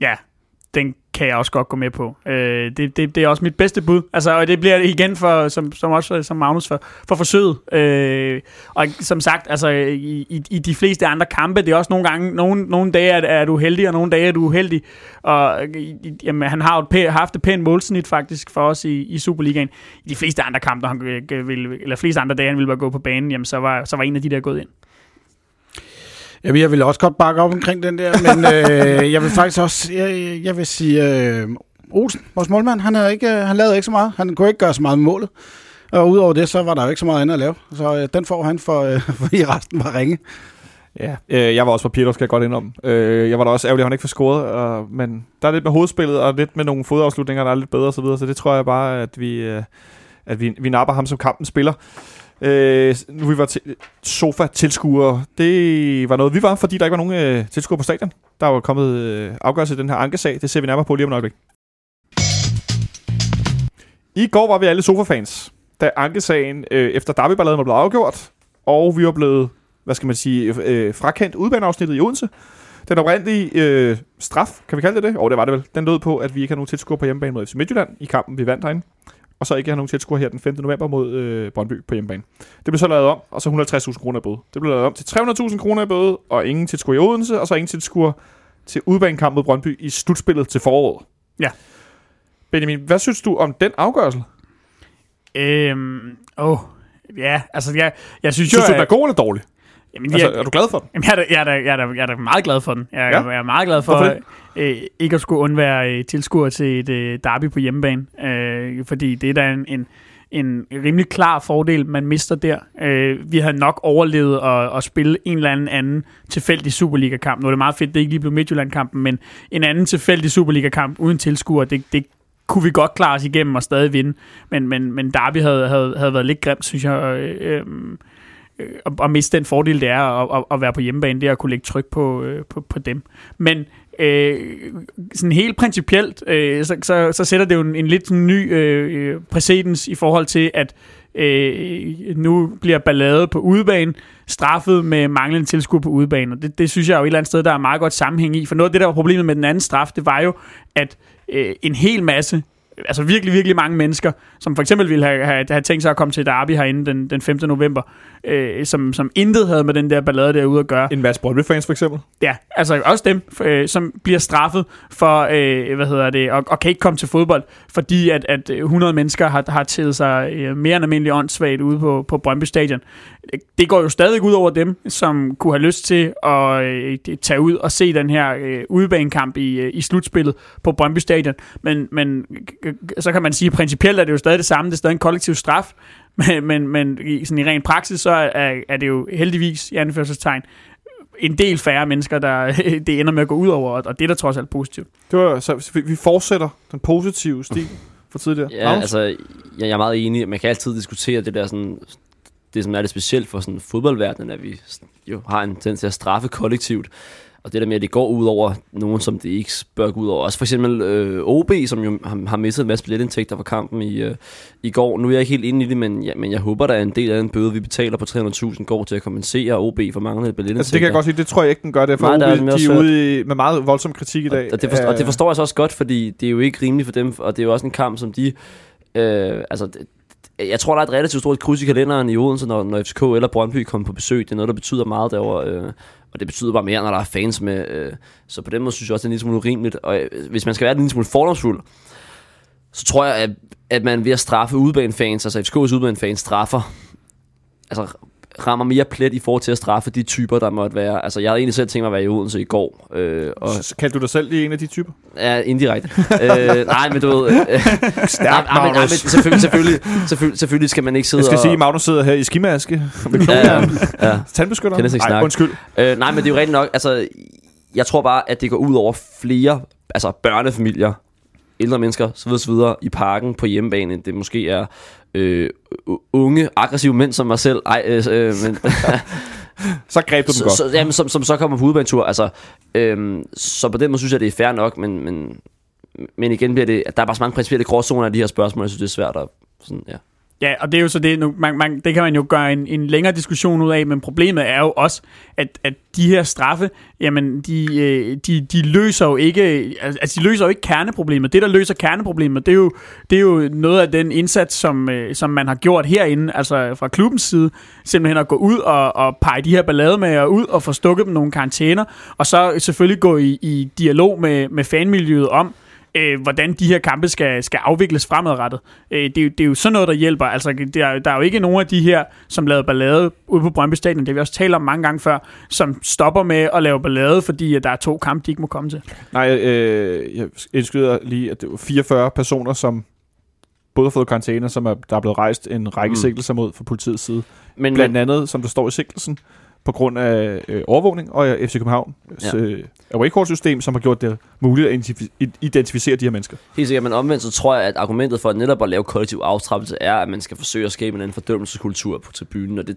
Ja, den kan jeg også godt gå med på. Øh, det, det, det er også mit bedste bud. Altså, og det bliver igen for, som, som også som Magnus for, for forsøget. Øh, og som sagt, altså, i, i, i de fleste andre kampe, det er også nogle gange, nogle, nogle dage er, er du heldig, og nogle dage er du uheldig. Og øh, jamen, han har jo et pæ, haft et pænt målsnit faktisk for os i, i Superligaen. I de fleste andre kampe, han øh, ville, eller fleste andre dage, han ville bare gå på banen, jamen, så var, så var en af de der gået ind. Jamen, jeg vil også godt bakke op omkring den der, men øh, jeg vil faktisk også, jeg, jeg vil sige, øh, Olsen, vores målmand, han, havde ikke, øh, han lavede ikke så meget. Han kunne ikke gøre så meget med målet. Og udover det, så var der jo ikke så meget andet at lave. Så øh, den får han, for, øh, fordi resten var ringe. Ja, øh, jeg var også på Pieters, skal jeg godt indrømme. Øh, jeg var da også ærgerlig, at han ikke får scoret, og, men der er lidt med hovedspillet, og lidt med nogle fodafslutninger, der er lidt bedre og så videre, så det tror jeg bare, at vi, øh, at vi, vi napper ham, som kampen spiller. Øh, nu vi var til, sofa-tilskuere, det var noget, vi var, fordi der ikke var nogen øh, tilskuere på stadion. Der var kommet øh, afgørelse i den her ankesag, det ser vi nærmere på lige om et øjeblik. I går var vi alle sofa-fans, da ankesagen øh, efter derbyballaden var blevet afgjort, og vi var blevet hvad skal man sige, øh, øh frakendt udbaneafsnittet i Odense. Den oprindelige øh, straf, kan vi kalde det det? Og det var det vel. Den lød på, at vi ikke har nogen tilskuere på hjemmebane mod FC Midtjylland i kampen, vi vandt herinde. Og så ikke har nogen tilskuere her den 5. november mod øh, Brøndby på hjemmebane. Det blev så lavet om, og så 150.000 kroner i bøde. Det blev lavet om til 300.000 kroner i bøde, og ingen tilskuere i Odense, og så ingen tilskuere til udbanekamp mod Brøndby i slutspillet til foråret. Ja. Benjamin, hvad synes du om den afgørelse? Øhm, åh, ja, altså jeg, jeg synes, Synes jo, du, den er god eller dårlig? Jamen, Altså, jeg, er du glad for den? Jamen, jeg, er da, jeg, er da, jeg, er da, jeg er da meget glad for den. Jeg, Ja? jeg er meget glad for øh, ikke at skulle undvære øh, tilskuer til et øh, derby på hjemmebane. Øh, fordi det er da en, en, en rimelig klar fordel, man mister der. Øh, vi havde nok overlevet at, at spille en eller anden anden tilfældig Superliga-kamp. Nu er det meget fedt, det ikke lige blev Midtjylland-kampen, men en anden tilfældig Superliga-kamp uden tilskuer, det, det kunne vi godt klare os igennem og stadig vinde. Men, men, men Derby havde, havde, havde været lidt grimt, synes jeg. Øh, øh, øh, at, at miste den fordel, det er at, at, at være på hjemmebane, det er at kunne lægge tryk på, øh, på, på dem. Men øh, sådan helt principielt, øh, så, så, så sætter det jo en, en lidt sådan ny øh, øh præcedens i forhold til, at øh, nu bliver ballade på udebane straffet med manglende tilskud på udebane. Og det, det synes jeg jo et eller andet sted, der er meget godt sammenhæng i. For noget af det, der var problemet med den anden straf, det var jo, at øh, en hel masse altså virkelig, virkelig mange mennesker, som for eksempel ville have, have, have tænkt sig at komme til Derby herinde den, den 5. november, øh, som, som intet havde med den der ballade derude at gøre. En masse Brøndby-fans for eksempel. Ja, altså også dem, øh, som bliver straffet for, øh, hvad hedder det, og, og kan ikke komme til fodbold, fordi at, at 100 mennesker har, har taget sig øh, mere end almindeligt åndssvagt ude på, på Brøndby Stadion. Det går jo stadig ud over dem, som kunne have lyst til at øh, tage ud og se den her øh, udebanekamp i, øh, i slutspillet på Brøndby Stadion. Men, men så kan man sige, principielt er det jo stadig det samme, det er stadig en kollektiv straf, men, men, men i, sådan i ren praksis, så er, er det jo heldigvis, i anførselstegn, en del færre mennesker, der det ender med at gå ud over, og det er da trods alt positivt. Det var, så vi- vi fortsætter den positive stil. for tidligere. Ja, Magnus? altså, jeg, jeg er meget enig. Man kan altid diskutere det der sådan, det som er det specielt for sådan fodboldverdenen, at vi jo har en tendens til at straffe kollektivt. Og det der med, at det går ud over nogen, som det ikke bør gå ud over. Også for eksempel øh, OB, som jo har, har mistet en masse billetindtægter fra kampen i, øh, i går. Nu er jeg ikke helt inde i det, men, ja, men jeg håber, der er en del af den bøde, vi betaler på 300.000 går til at kompensere OB for manglende billetindtægter. Altså, det kan jeg godt sige, det tror jeg ikke, den gør. Det for Nej, der er OB, de er ude i, med meget voldsom kritik i dag. Og det, forstår, og det forstår jeg så også godt, fordi det er jo ikke rimeligt for dem, og det er jo også en kamp, som de... Øh, altså, jeg tror, der er et relativt stort kryds i kalenderen i Odense, når, når FCK eller Brøndby kommer på besøg. Det er noget, der betyder meget derovre, øh, og det betyder bare mere, når der er fans med. Øh, så på den måde synes jeg også, det er en lille smule urimeligt. Og øh, hvis man skal være en lille smule fordomsfuld, så tror jeg, at, at man ved at straffe udebanefans, altså FCK's udebanefans straffer, altså rammer mere plet i forhold til at straffe de typer, der måtte være. Altså, jeg havde egentlig selv tænkt mig at være i Odense i går. Øh, og, Kaldte du dig selv lige en af de typer? Ja, indirekte. øh, nej, men du ved... Øh, Stærkt, nej, nej, men, nej, men selvfølgelig, selvfølgelig, selvfølgelig, selvfølgelig skal man ikke sidde Jeg skal og... sige, at Magnus sidder her i skimaske Ja, ja, ja. tandbeskytter. Kan ikke undskyld. Øh, nej, men det er jo rigtigt nok. Altså, jeg tror bare, at det går ud over flere altså børnefamilier, ældre mennesker, så videre, så videre, i parken på hjemmebane, end det måske er øh, unge, aggressive mænd som mig selv. Ej, øh, øh, men, Så greb du den godt. så, jamen, som, som så kommer på udebanetur. Altså, øhm, så på den måde synes jeg, det er fair nok, men, men, men igen bliver det, der er bare så mange principielle gråzoner af de her spørgsmål, jeg synes, det er svært at... Sådan, ja. Ja, og det er jo så det, nu, man, man, det kan man jo gøre en, en længere diskussion ud af, men problemet er jo også, at, at de her straffe, jamen, de, øh, de, de løser jo ikke, altså, de løser jo ikke kerneproblemet. Det, der løser kerneproblemet, det er jo, det er jo noget af den indsats, som, øh, som man har gjort herinde, altså fra klubbens side, simpelthen at gå ud og, og pege de her ballademager ud og få stukket dem nogle karantæner, og så selvfølgelig gå i, i dialog med, med fanmiljøet om, øh, hvordan de her kampe skal, skal afvikles fremadrettet. Øh, det, er jo, det er jo sådan noget, der hjælper. Altså, der, der er jo ikke nogen af de her, som lavede ballade ude på Brøndby Stadion, det har vi også talt om mange gange før, som stopper med at lave ballade, fordi at der er to kampe, de ikke må komme til. Nej, øh, jeg indskyder lige, at det var 44 personer, som både har fået karantæne, som er, der er blevet rejst en række mm. sigtelser mod fra politiets side. Men, Blandt men, andet, som der står i sigtelsen, på grund af øh, overvågning og øh, FC København Ja. ja. øh, away-call-system, som har gjort det muligt at identif- identificere de her mennesker. helt sikkert, men omvendt, så tror jeg, at argumentet for netop at lave kollektiv afstraffelse er, at man skal forsøge at skabe en anden fordømmelseskultur på tribunen, og det,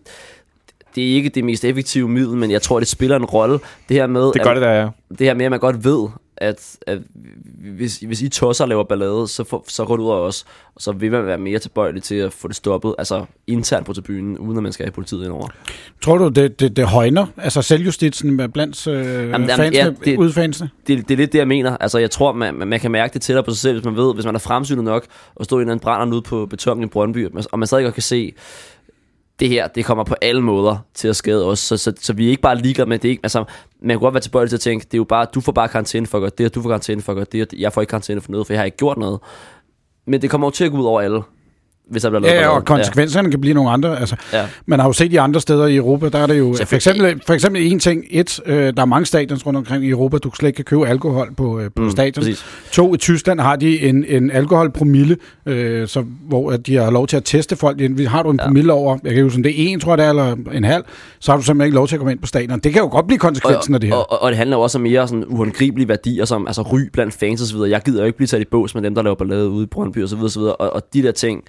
det er ikke det mest effektive middel, men jeg tror, det spiller en rolle. Det her med, Det at, gør det, der er. det her med, at man godt ved, at, at hvis, hvis I tosser laver ballade, så, så går det ud af os, og så vil man være mere tilbøjelig til at få det stoppet, altså internt på tribunen, uden at man skal have politiet indover. Tror du, det, det, det højner, altså selvjustitsen blandt øh, jamen, fansene, ja, det- det, udfansene? det, det er lidt det, jeg mener. Altså, jeg tror, man, man- kan mærke det tættere på sig selv, hvis man ved, hvis man er fremsynet nok, og står i en eller anden brænder ude på betongen i Brøndby, og man stadig godt kan se, det her, det kommer på alle måder til at skade os. Så, så, så vi er ikke bare ligeglade med det. Ikke, altså, man kan godt være tilbøjelig til at tænke, det er jo bare, du får bare karantæne for at gøre det, og du får karantæne for at gøre det, og jeg får ikke karantæne for noget, for jeg har ikke gjort noget. Men det kommer jo til at gå ud over alle, hvis der bliver lavet Ja, ja, og konsekvenserne ja. kan blive nogle andre. Altså, Ja. man har jo set i andre steder i Europa, der er det jo for eksempel, for eksempel en ting. Et, øh, der er mange stadions rundt omkring i Europa, du slet ikke kan købe alkohol på, øh, på mm, stadion. Præcis. To, i Tyskland har de en, en alkoholpromille, øh, så, hvor de har lov til at teste folk. Har du en Ja. promille over, jeg kan huske, om det er en, tror jeg det er, eller en halv, så har du simpelthen ikke lov til at komme ind på stadion. Det kan jo godt blive konsekvensen af det her. Og, og, og det handler jo også om mere sådan uhåndgribelige værdier, som altså ry blandt fans og så videre. Jeg gider jo ikke blive sat i bås med dem, der laver ballade ude i Brøndby og så videre, og så videre. Og, og de der ting,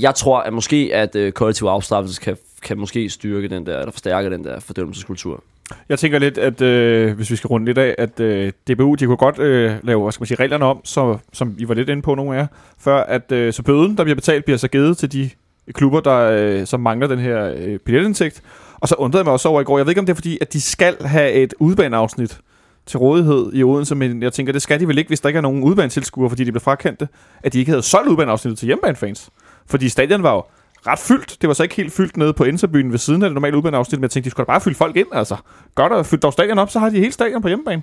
jeg tror at måske, at øh, kollektiv afstraffelse kan, kan måske styrke den der, eller forstærke den der fordømmelseskultur. Jeg tænker lidt, at øh, hvis vi skal runde lidt af, at øh, DBU, de kunne godt øh, lave, hvad skal man sige, reglerne om, så, som I var lidt inde på, nogle af jer, før at øh, så bøden, der bliver betalt, bliver så givet til de klubber, der øh, som mangler den her øh, billetindtægt. Og så undrede jeg mig også over i går, jeg ved ikke, om det er fordi, at de skal have et udbaneafsnit til rådighed i Odense, men jeg tænker, det skal de vel ikke, hvis der ikke er nogen udbanetilskuere, fordi de blev frakendte, at de ikke havde solgt udbaneafsnittet til hjemmebanefans. Fordi stadion var jo ret fyldt. Det var så ikke helt fyldt nede på Interbyen ved siden af det normale udbaneafsnit, men jeg tænkte, de skulle da bare fylde folk ind, altså. Godt at fylde dog stadion op, så har de hele stadion på hjemmebane.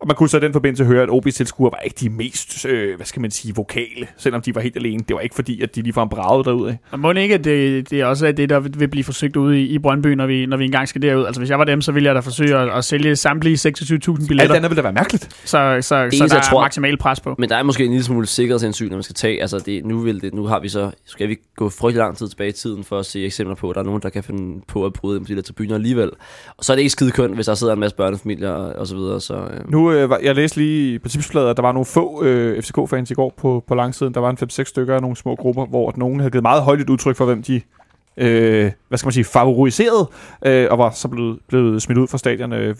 Og man kunne så i den forbindelse høre, at OB's tilskuere var ikke de mest, øh, hvad skal man sige, vokale, selvom de var helt alene. Det var ikke fordi, at de ligefrem bragede derud af. Og må det ikke, at det, det er også er det, der vil blive forsøgt ude i, i Brøndby, når vi, når vi engang skal derud. Altså hvis jeg var dem, så ville jeg da forsøge at, at sælge samtlige 26.000 Alt billetter, andet ville da være mærkeligt. så, så, så eneste, der jeg er tror- maksimal pres på. Men der er måske en lille smule sikkerhedshensyn, når man skal tage. Altså det, nu, vil det, nu har vi så, skal vi gå frygtelig lang tid tilbage i tiden for at se eksempler på, at der er nogen, der kan finde på at bryde de der tribuner alligevel. Og så er det ikke skide kønt, hvis der sidder en masse børnefamilier og, og så videre. Så, øh. Nu Nu, øh, jeg læste lige på tipsbladet, at der var nogle få øh, FCK-fans i går på, på langsiden. Der var en 5-6 stykker af nogle små grupper, hvor nogen havde givet meget højt udtryk for, hvem de øh, hvad skal man sige, favoriserede, øh, og var så blevet, blevet smidt ud fra stadion. Øh,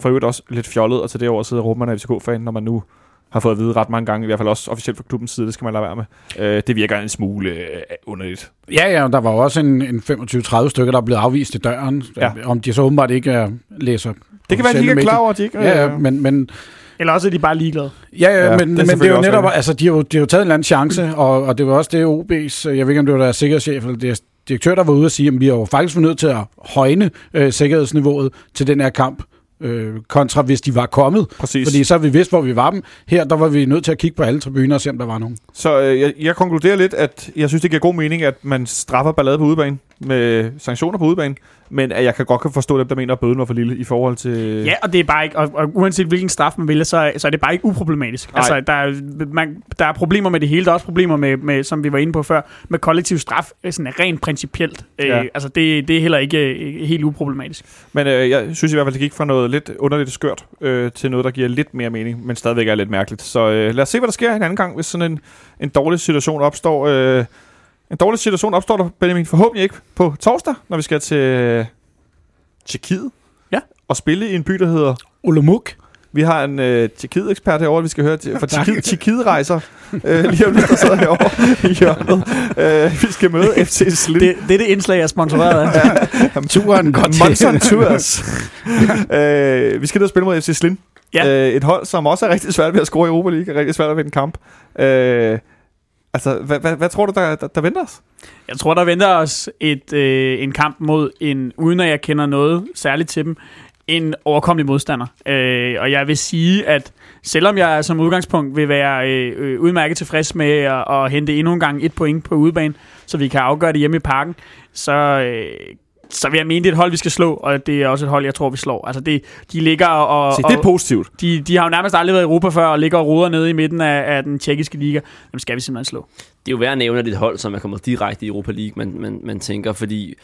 for- øvrigt også lidt fjollet, og til det over at sidde og råbe, man er FCK-fan, når man nu har fået at vide ret mange gange, i hvert fald også officielt fra klubbens side, det skal man lade være med. Øh, det virker en smule øh, underligt. Ja, ja, der var jo også en, en 25-30 stykker, der er blevet afvist i døren. Ja. Om de så åbenbart ikke er læser Det kan være, at de ikke er klar over, at de ikke... Ja, øh, ja, men, men, Eller også er de bare ligeglade. ja, ja, Ja, ja det er men, men det er jo netop, altså de har jo, de har jo taget en eller anden chance, og, og det var også det OB's, jeg ved ikke om det var deres sikkerhedschef eller deres direktør, der var ude og sige, at vi har jo faktisk nødt til at højne øh, sikkerhedsniveauet til den her kamp, øh, kontra hvis de var kommet. Præcis. Fordi så har vi vidst, hvor vi var dem. Her, der var vi nødt til at kigge på alle tribuner og se, om der var nogen. Så øh, jeg, jeg konkluderer lidt, at jeg synes, det giver god mening, at man straffer ballade på udebane med sanktioner på udebane, men at jeg kan godt kan forstå dem, der mener, at bøden var for lille i forhold til... Ja, og det er bare ikke, og, og uanset hvilken straf man vælger, så, så er det bare ikke uproblematisk. Nej. Altså, der er, man, der er problemer med det hele. Der er også problemer med, med som vi var inde på før, med kollektiv straf, øh, sådan rent principielt. Ja. Øh, altså, det, det er heller ikke øh, helt uproblematisk. Men øh, jeg synes i hvert fald, det gik fra noget lidt underligt skørt øh, til noget, der giver lidt mere mening, men stadigvæk er lidt mærkeligt. Så øh, lad os se, hvad der sker en anden gang, hvis sådan en, en dårlig situation opstår. Øh, en dårlig situation opstår der, Benjamin, forhåbentlig ikke på torsdag, når vi skal til Tjekkiet. Ja. Og spille i en by, der hedder... Olomuk. Vi har en øh, Tjekkiet-ekspert herovre, vi skal høre til, for Tjekkiet, Tjekkiet-rejser. øh, lige om lidt, der sidder herovre i hjørnet. Øh, vi skal møde FC Slim. Det, det er det indslag, jeg er sponsoreret af. Turen godt til. Monson Tours. øh, vi skal ned og spille mod FC Slim. Ja. Øh, et hold, som også er rigtig svært ved at score i Europa League, er rigtig svært at vinde en kamp. Øh, altså, hvad, hvad, hvad tror du, der, der, der venter os? Jeg tror, der venter os et, øh, en kamp mod en, uden at jeg kender noget særligt til dem, en overkommelig modstander. Øh, og jeg vil sige, at selvom jeg som udgangspunkt vil være øh, udmærket tilfreds med at, at hente endnu en gang et point på udebane, så vi kan afgøre det hjemme i parken, så, øh, så vil jeg mene, det er et hold, vi skal slå, og det er også et hold, jeg tror, vi slår. Altså, det, de ligger og... Se, og det er positivt. de, de har jo nærmest aldrig været i Europa før, og ligger og roder nede i midten af, af den tjekkiske liga. Dem skal vi simpelthen slå. Det er jo værd at nævne, at det er et hold, som er kommet direkte i Europa League, man, man, man tænker, fordi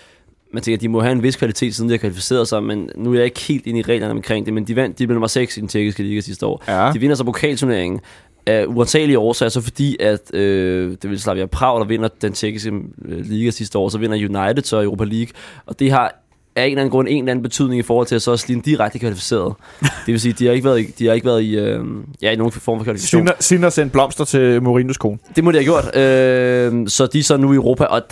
man tænker, at de må have en vis kvalitet, siden de har kvalificeret sig, men nu er jeg ikke helt inde i reglerne omkring det, men de vandt, de blev nummer 6 i den tjekkiske liga sidste år. Ja. De vinder så pokalturneringen af uantagelige årsager, så fordi at øh, det vil Slavia Prag, der vinder den tjekkiske øh, liga sidste år, så vinder United så Europa League, og det har af en eller anden grund en eller anden betydning i forhold til at så Slin direkte kvalificeret. Det vil sige, de har ikke været i, de har ikke været i, øh, ja, i nogen form for kvalifikation. Sinder, Sinder sendte blomster til Mourinho's kone. Det må de have gjort. Øh, så de er så nu i Europa, og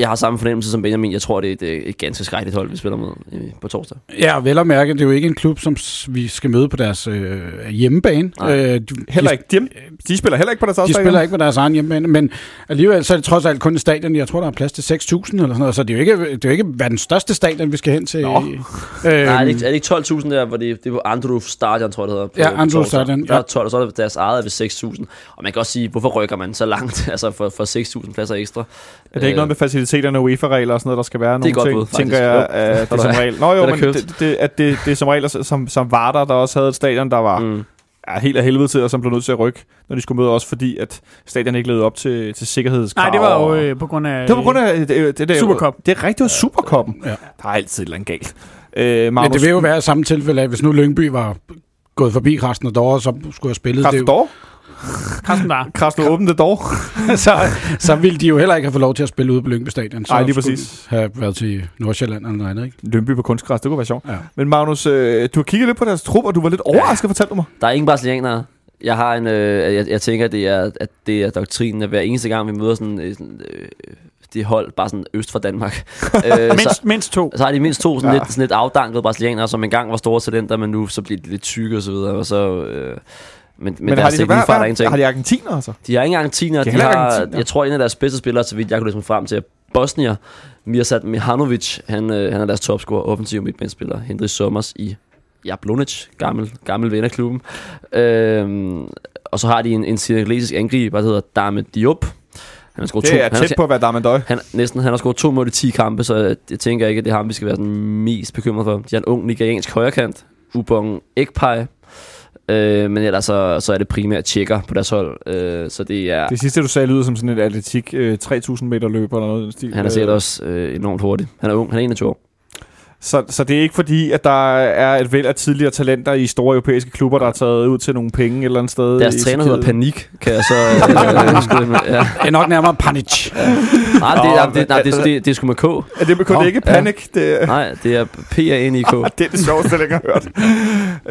jeg har samme fornemmelse som Benjamin. Jeg tror, det er et, øh, et ganske skrækkeligt hold, vi spiller med øh, på torsdag. Ja, vel at mærke, det er jo ikke en klub, som vi skal møde på deres øh, hjemmebane. Nej. Øh, de, Heller ikke. De, de spiller heller ikke på deres eget De stadion. spiller ikke på deres egen hjemmebane, men alligevel så er det trods alt kun et stadion. Jeg tror, der er plads til 6.000 eller sådan noget, så det er jo ikke, det er jo ikke verdens største stadion, vi skal hen til. Nå. Øhm, Nej, er det, ikke, er det ikke 12.000 der, hvor det, det er på Andruf Stadion, tror jeg, det hedder? På, Ja, torsdag. Stadion, Der er ja. 12, og så er det deres eget ved 6.000. Og man kan også sige, hvorfor rykker man så langt, altså for, for 6.000 pladser ekstra? Er det ikke noget med faciliteterne og UEFA-regler og sådan noget, der skal være nogle godt ting, bud, faktisk. tænker jeg, at det som der- regel. Nå jo, er men det, det, at det, det er som regel, som, som Varder, der også havde et stadion, der var Mm. ja, helt af helvede til, og som blev nødt til at rykke, når de skulle møde os, fordi at stadion ikke levede op til, til sikkerhedskrav. Nej, det var jo øh, på grund af... Det var på grund af det, det, det, det, Supercup. Det er rigtigt, det var Supercuppen. Ja. Der er altid et eller andet galt. Øh, men Magnus, det vil jo være samme tilfælde af, hvis nu Lyngby var gået forbi Krasnodar, så skulle have spillet det. Krasnodar? Krasnodar. Åbne det dog. så, så ville de jo heller ikke have fået lov til at spille ude på Lyngby Stadion. Så Nej, lige præcis. have været til Nordsjælland eller noget andet, ikke? Lønby på kunstgræs, det kunne være sjovt. Ja. Men Magnus, øh, du har kigget lidt på deres trup, og du var lidt overrasket, fortalte du mig. Der er ingen brasilianere. Jeg har en, øh, jeg, jeg tænker, at det er, at det er doktrinen, at hver eneste gang, vi møder sådan, øh, sådan øh, det hold, bare sådan øst for Danmark, øh, Mindst, så, mindst to. så har de mindst to sådan, Ja. ja. lidt, sådan lidt afdankede brasilianere, som engang var store talenter, men nu så bliver de lidt tykke og så videre, og så... Øh, men, men, men har deres de, fejler hvad, ingenting. har de argentiner, altså? De har engang argentiner. De De, har argentiner. jeg tror, en af deres bedste spillere, så vidt jeg kunne læse mig frem til, er Bosnier. Mirsad Mihanovic, han, øh, han er deres topscorer, offensiv midtbanespiller. Hendrik Sommers i Jablonic, gammel, gammel ven af klubben. Øhm, og så har de en, en senegalesisk angriber, der hedder Dame Diop. Han har scoret to, Det er han, tæt har, på at være Damendøj. han, næsten, han har scoret to mål i 10 kampe, så jeg, tænker ikke, at det er ham, vi skal være sådan mest bekymret for. De har en ung nigeriansk højrekant, Ubong Ekpai. Øh, men ellers så, så er det primært tjekker på deres hold. Øh, så det er... Det sidste, du sagde, lyder som sådan et atletik øh, 3000 meter løb eller noget i den stil. Han er sikkert også øh, enormt hurtig. Han er ung, han er 21 år. Så, så det er ikke fordi, at der er et væld af tidligere talenter i store europæiske klubber, der er taget ud til nogle penge et eller andet sted. Deres træner hedder Panik, kan jeg så... Øh, øh, med. ja. Det er nok nærmere panic. Nej, det, nej, det, nej, det, det, det er sgu med K. Er det, det er ikke ja. Panic? Det, Nej, det er P-A-N-I-K. det er det sjoveste, jeg længe har hørt.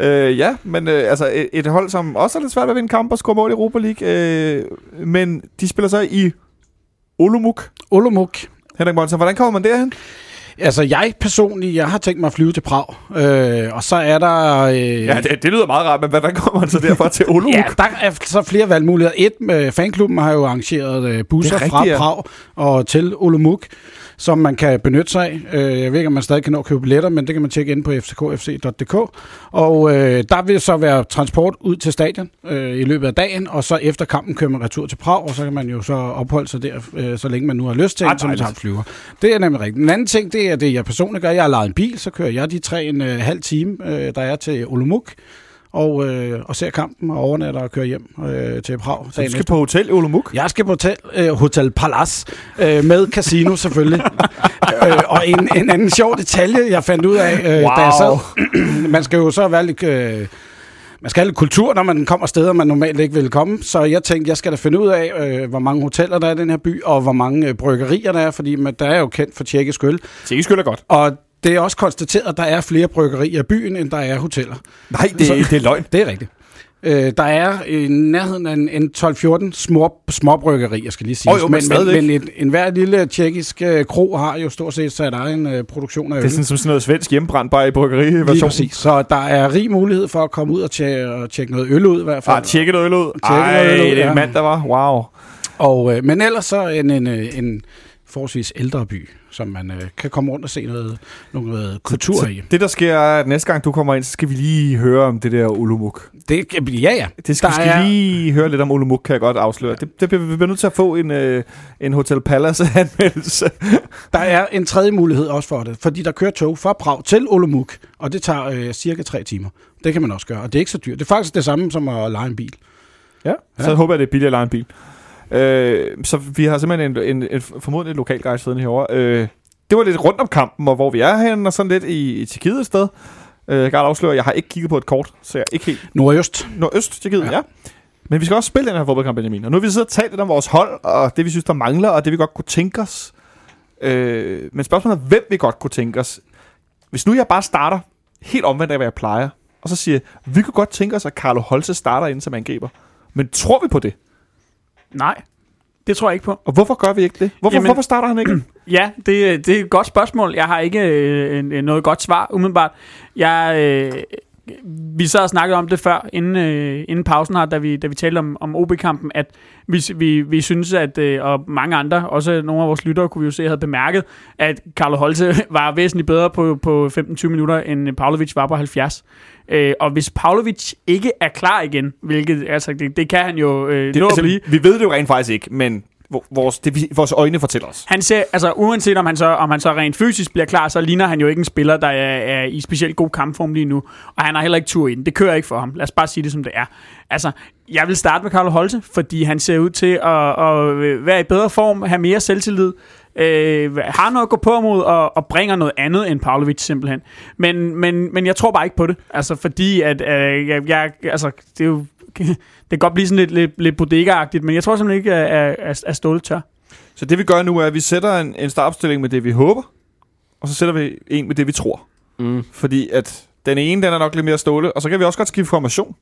øh, ja, men øh, altså et, et hold, som også er lidt svært ved at vinde kampe og score mål i Europa League. Øh, men de spiller så i Olomouc. Olomouc. Henrik Monsen, hvordan kommer man derhen? Altså, jeg personligt, jeg har tænkt mig at flyve til Prag. Øh, og så er der... Øh, Ja, det, det lyder meget rart, men hvordan kommer man så derfra til Olomouc? Ja, der er så flere valgmuligheder. Et, med fanklubben har jo arrangeret øh, busser er fra rigtigt, ja. Prag og til Olomouc, som man kan benytte sig af. Øh, jeg ved ikke, om man stadig kan nå at købe billetter, men det kan man tjekke ind på fckfc.dk. Og øh, der vil så være transport ud til stadion øh, i løbet af dagen, og så efter kampen kører man retur til Prag, og så kan man jo så opholde sig der, øh, så længe man nu har lyst til, tager en flyver. Det er nemlig rigtigt. Den anden ting, det er det, jeg personligt gør. Jeg har lejet en bil, så kører jeg de tre en øh, halv time, øh, der er til Olomouc, og, øh, og ser kampen og overnatter og kører hjem øh, til Prag. Så du skal efter. på hotel i Olomouc? Jeg skal på hotel, øh, hotel Palace øh, med casino selvfølgelig. øh, og en, en anden sjov detalje, jeg fandt ud af, øh, da jeg sad. man skal jo så være lidt... Øh, man skal have lidt kultur, når man kommer steder, man normalt ikke vil komme. Så jeg tænkte, jeg skal da finde ud af, øh, hvor mange hoteller der er i den her by, og hvor mange øh, bryggerier der er, fordi man, der er jo kendt for tjekkisk øl. Tjekkisk øl er godt. Og det er også konstateret, at der er flere bryggerier i byen, end der er hoteller. Nej, det, Så- det er løgn. Det er rigtigt. Øh, der er i nærheden af en, en 12-14 små, småbryggerier, jeg skal lige sige. Jo, men men, men, et, en hver lille tjekkisk øh, kro har jo stort set sat egen øh, produktion af øl. Det er sådan, som sådan noget svensk hjemmebrændt bare i Lige bryggeri-version. præcis. Så der er rig mulighed for at komme ud og tjekke, og tjekke noget øl ud i hvert fald. Ah, tjekke noget øl ud. Tjekke noget Ej, øl ud, det er ja. en mand, der var. Wow. Og, øh, men ellers så en, en, øh, en forholdsvis ældre by, som man øh, kan komme rundt og se noget, noget kultur Så i. det, der sker, er, at næste gang du kommer ind, så skal vi lige høre om det der Olomouc. Det, ja, ja. Det skal, Der vi skal er- lige høre lidt om Olomouc, kan jeg godt afsløre. Det, det, bliver- vi bliver nødt til at få en, øh, en Hotel Palace-anmeldelse. Der er en tredje mulighed også for det, fordi der kører tog fra Prag til Olomouc, og det tager øh, cirka tre timer. Det kan man også gøre, og det er ikke så dyrt. Det er faktisk det samme som at lege en bil. Ja, så Ja. håber jeg, det er billigere at lege en bil. Øh, så vi har simpelthen en, en, en formodentlig en lokal guide siddende herovre. Øh, det var lidt rundt om kampen, og hvor vi er henne, og sådan lidt i, i Tjekkiet et sted. Øh, jeg kan afsløre, at jeg har ikke kigget på et kort, så jeg er ikke helt Nordøst. nordøst Tjekkiet, ja. Ja. ja. Men vi skal også spille den her fodboldkamp, Benjamin. Og nu har vi siddet og talt lidt om vores hold, og det vi synes, der mangler, og det vi godt kunne tænke os. Øh, men spørgsmålet er, hvem vi godt kunne tænke os. Hvis nu jeg bare starter helt omvendt af, hvad jeg plejer, og så siger, vi kunne godt tænke os, at Carlo Holse starter ind som angriber. Men tror vi på det? Nej, det tror jeg ikke på. Og hvorfor gør vi ikke det? Hvorfor, Jamen- hvorfor starter han ikke? Ja, det, det er et godt spørgsmål. Jeg har ikke øh, noget godt svar, umiddelbart. Jeg, øh, vi sad og snakkede om det før, inden, øh, inden pausen her, da vi, da vi talte om, om OB-kampen, at vi, vi, vi synes, at, øh, og mange andre, også nogle af vores lyttere, kunne vi jo se, havde bemærket, at Carlo Holte var væsentligt bedre på, på 15-20 minutter, end Pavlovic var på 70. Øh, og hvis Pavlovic ikke er klar igen, hvilket altså, det, det kan han jo øh, det nå at altså, blive, vi ved det jo rent faktisk ikke, men vores, det, vores øjne fortæller os. Han ser, altså uanset om han, så, om han så rent fysisk bliver klar, så ligner han jo ikke en spiller, der er, er i specielt god kampform lige nu. Og han har heller ikke tur i den. Det kører ikke for ham. Lad os bare sige det, som det er. Altså, jeg vil starte med Carlo Holte, fordi han ser ud til at, at være i bedre form, have mere selvtillid, øh, har noget at gå på mod, og, og bringer noget andet end Pavlovic simpelthen. Men, men, men jeg tror bare ikke på det. Altså, fordi at, øh, jeg, jeg, altså, det er jo kan godt blive sådan lidt, lidt, lidt bodega-agtigt, men jeg tror simpelthen ikke, at, at, at Ståle tør. Så det vi gør nu er, at vi sætter en, en startopstilling med det, vi håber, og så sætter vi en med det, vi tror. Mm. Fordi at den ene, den er nok lidt mere Ståle, og så kan vi også godt skifte formation.